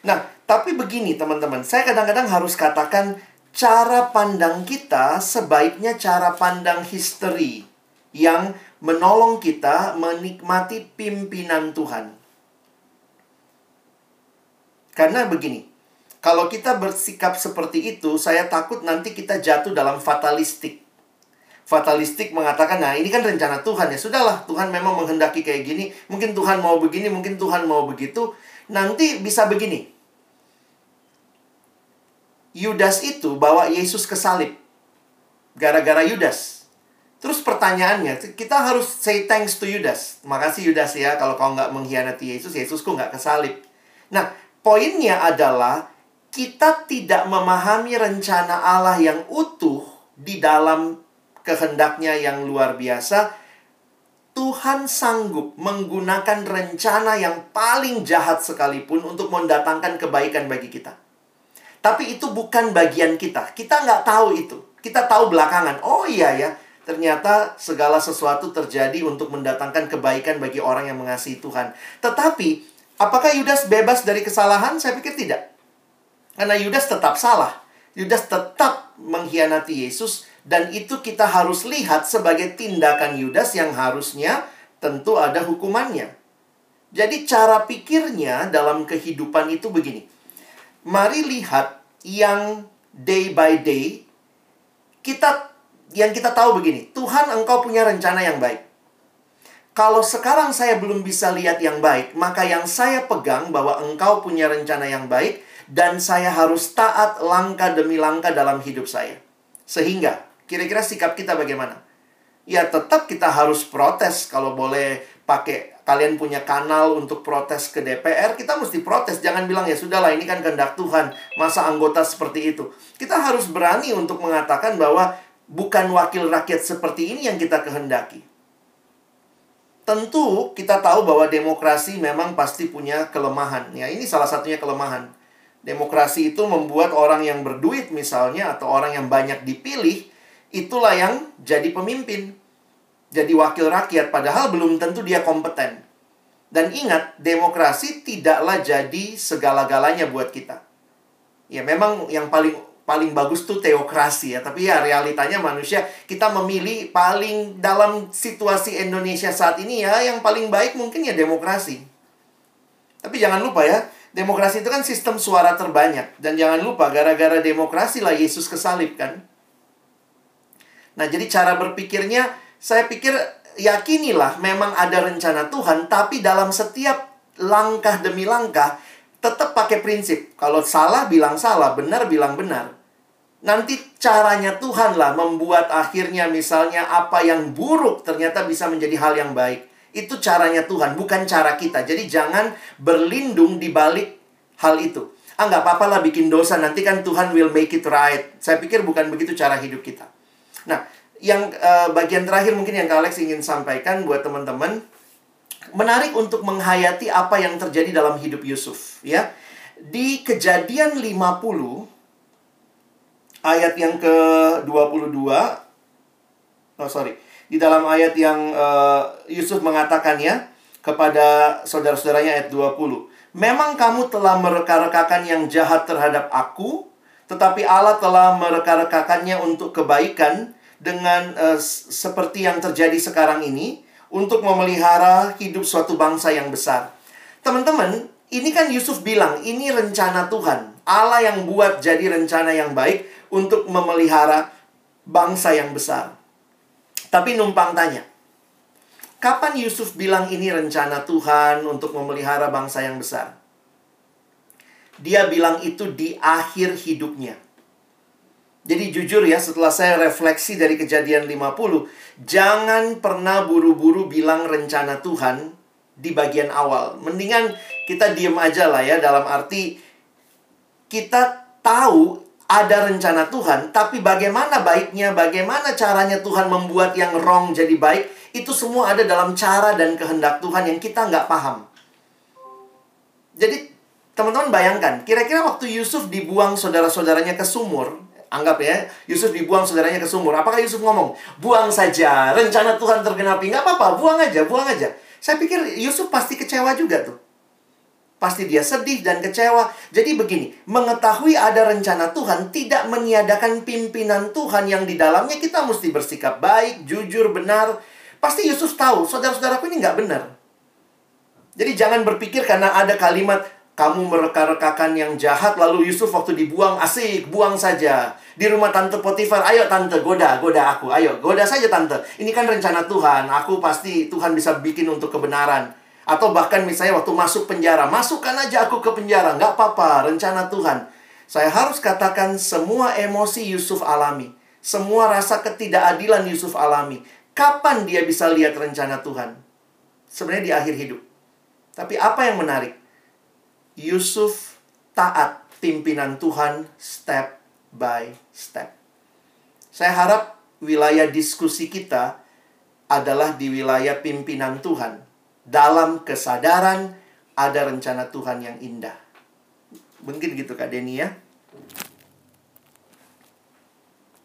Nah, tapi begini teman-teman, saya kadang-kadang harus katakan cara pandang kita sebaiknya cara pandang history yang menolong kita menikmati pimpinan Tuhan. Karena begini, kalau kita bersikap seperti itu, saya takut nanti kita jatuh dalam fatalistik. Fatalistik mengatakan, nah ini kan rencana Tuhan ya. Sudahlah, Tuhan memang menghendaki kayak gini. Mungkin Tuhan mau begini, mungkin Tuhan mau begitu. Nanti bisa begini. Yudas itu bawa Yesus ke salib. Gara-gara Yudas. Terus pertanyaannya, kita harus say thanks to Yudas. Makasih Yudas ya, kalau kau nggak mengkhianati Yesus, Yesusku nggak ke salib. Nah, poinnya adalah kita tidak memahami rencana Allah yang utuh di dalam kehendaknya yang luar biasa. Tuhan sanggup menggunakan rencana yang paling jahat sekalipun untuk mendatangkan kebaikan bagi kita. Tapi itu bukan bagian kita. Kita nggak tahu itu. Kita tahu belakangan. Oh iya ya, ternyata segala sesuatu terjadi untuk mendatangkan kebaikan bagi orang yang mengasihi Tuhan. Tetapi, apakah Yudas bebas dari kesalahan? Saya pikir tidak. Karena Yudas tetap salah. Yudas tetap mengkhianati Yesus dan itu kita harus lihat sebagai tindakan Yudas yang harusnya tentu ada hukumannya. Jadi cara pikirnya dalam kehidupan itu begini. Mari lihat yang day by day kita yang kita tahu begini, Tuhan engkau punya rencana yang baik. Kalau sekarang saya belum bisa lihat yang baik, maka yang saya pegang bahwa engkau punya rencana yang baik dan saya harus taat langkah demi langkah dalam hidup saya. Sehingga, kira-kira sikap kita bagaimana? Ya tetap kita harus protes kalau boleh pakai kalian punya kanal untuk protes ke DPR, kita mesti protes. Jangan bilang ya sudahlah ini kan kehendak Tuhan, masa anggota seperti itu. Kita harus berani untuk mengatakan bahwa bukan wakil rakyat seperti ini yang kita kehendaki. Tentu kita tahu bahwa demokrasi memang pasti punya kelemahan. Ya, ini salah satunya kelemahan. Demokrasi itu membuat orang yang berduit misalnya atau orang yang banyak dipilih itulah yang jadi pemimpin. Jadi wakil rakyat padahal belum tentu dia kompeten. Dan ingat, demokrasi tidaklah jadi segala-galanya buat kita. Ya memang yang paling paling bagus tuh teokrasi ya, tapi ya realitanya manusia kita memilih paling dalam situasi Indonesia saat ini ya yang paling baik mungkin ya demokrasi. Tapi jangan lupa ya, Demokrasi itu kan sistem suara terbanyak. Dan jangan lupa, gara-gara demokrasi lah Yesus kesalib kan. Nah, jadi cara berpikirnya, saya pikir yakinilah memang ada rencana Tuhan, tapi dalam setiap langkah demi langkah, tetap pakai prinsip. Kalau salah, bilang salah. Benar, bilang benar. Nanti caranya Tuhan lah membuat akhirnya misalnya apa yang buruk ternyata bisa menjadi hal yang baik. Itu caranya Tuhan, bukan cara kita. Jadi jangan berlindung di balik hal itu. Ah, nggak apa-apa lah bikin dosa, nanti kan Tuhan will make it right. Saya pikir bukan begitu cara hidup kita. Nah, yang uh, bagian terakhir mungkin yang Kak Alex ingin sampaikan buat teman-teman, menarik untuk menghayati apa yang terjadi dalam hidup Yusuf. ya Di kejadian 50, ayat yang ke-22, oh sorry, di dalam ayat yang uh, Yusuf mengatakannya kepada saudara-saudaranya ayat 20. Memang kamu telah mereka-rekakan yang jahat terhadap aku, tetapi Allah telah mereka-rekakannya untuk kebaikan dengan uh, seperti yang terjadi sekarang ini untuk memelihara hidup suatu bangsa yang besar. Teman-teman, ini kan Yusuf bilang, ini rencana Tuhan. Allah yang buat jadi rencana yang baik untuk memelihara bangsa yang besar. Tapi numpang tanya, kapan Yusuf bilang ini rencana Tuhan untuk memelihara bangsa yang besar? Dia bilang itu di akhir hidupnya. Jadi jujur ya, setelah saya refleksi dari kejadian 50, jangan pernah buru-buru bilang rencana Tuhan di bagian awal. Mendingan kita diem aja lah ya, dalam arti kita tahu ada rencana Tuhan, tapi bagaimana baiknya, bagaimana caranya Tuhan membuat yang wrong jadi baik, itu semua ada dalam cara dan kehendak Tuhan yang kita nggak paham. Jadi, teman-teman bayangkan, kira-kira waktu Yusuf dibuang saudara-saudaranya ke sumur, anggap ya, Yusuf dibuang saudaranya ke sumur, apakah Yusuf ngomong, buang saja, rencana Tuhan tergenapi, nggak apa-apa, buang aja, buang aja. Saya pikir Yusuf pasti kecewa juga tuh. Pasti dia sedih dan kecewa. Jadi begini, mengetahui ada rencana Tuhan tidak meniadakan pimpinan Tuhan yang di dalamnya kita mesti bersikap baik, jujur, benar. Pasti Yusuf tahu, saudara-saudaraku ini nggak benar. Jadi jangan berpikir karena ada kalimat kamu mereka-rekakan yang jahat lalu Yusuf waktu dibuang asik, buang saja. Di rumah tante Potifar, ayo tante goda, goda aku, ayo goda saja tante. Ini kan rencana Tuhan, aku pasti Tuhan bisa bikin untuk kebenaran. Atau bahkan misalnya waktu masuk penjara, masukkan aja aku ke penjara, nggak apa-apa, rencana Tuhan. Saya harus katakan semua emosi Yusuf alami. Semua rasa ketidakadilan Yusuf alami. Kapan dia bisa lihat rencana Tuhan? Sebenarnya di akhir hidup. Tapi apa yang menarik? Yusuf taat pimpinan Tuhan step by step. Saya harap wilayah diskusi kita adalah di wilayah pimpinan Tuhan dalam kesadaran ada rencana Tuhan yang indah. Mungkin gitu Kak Deni ya.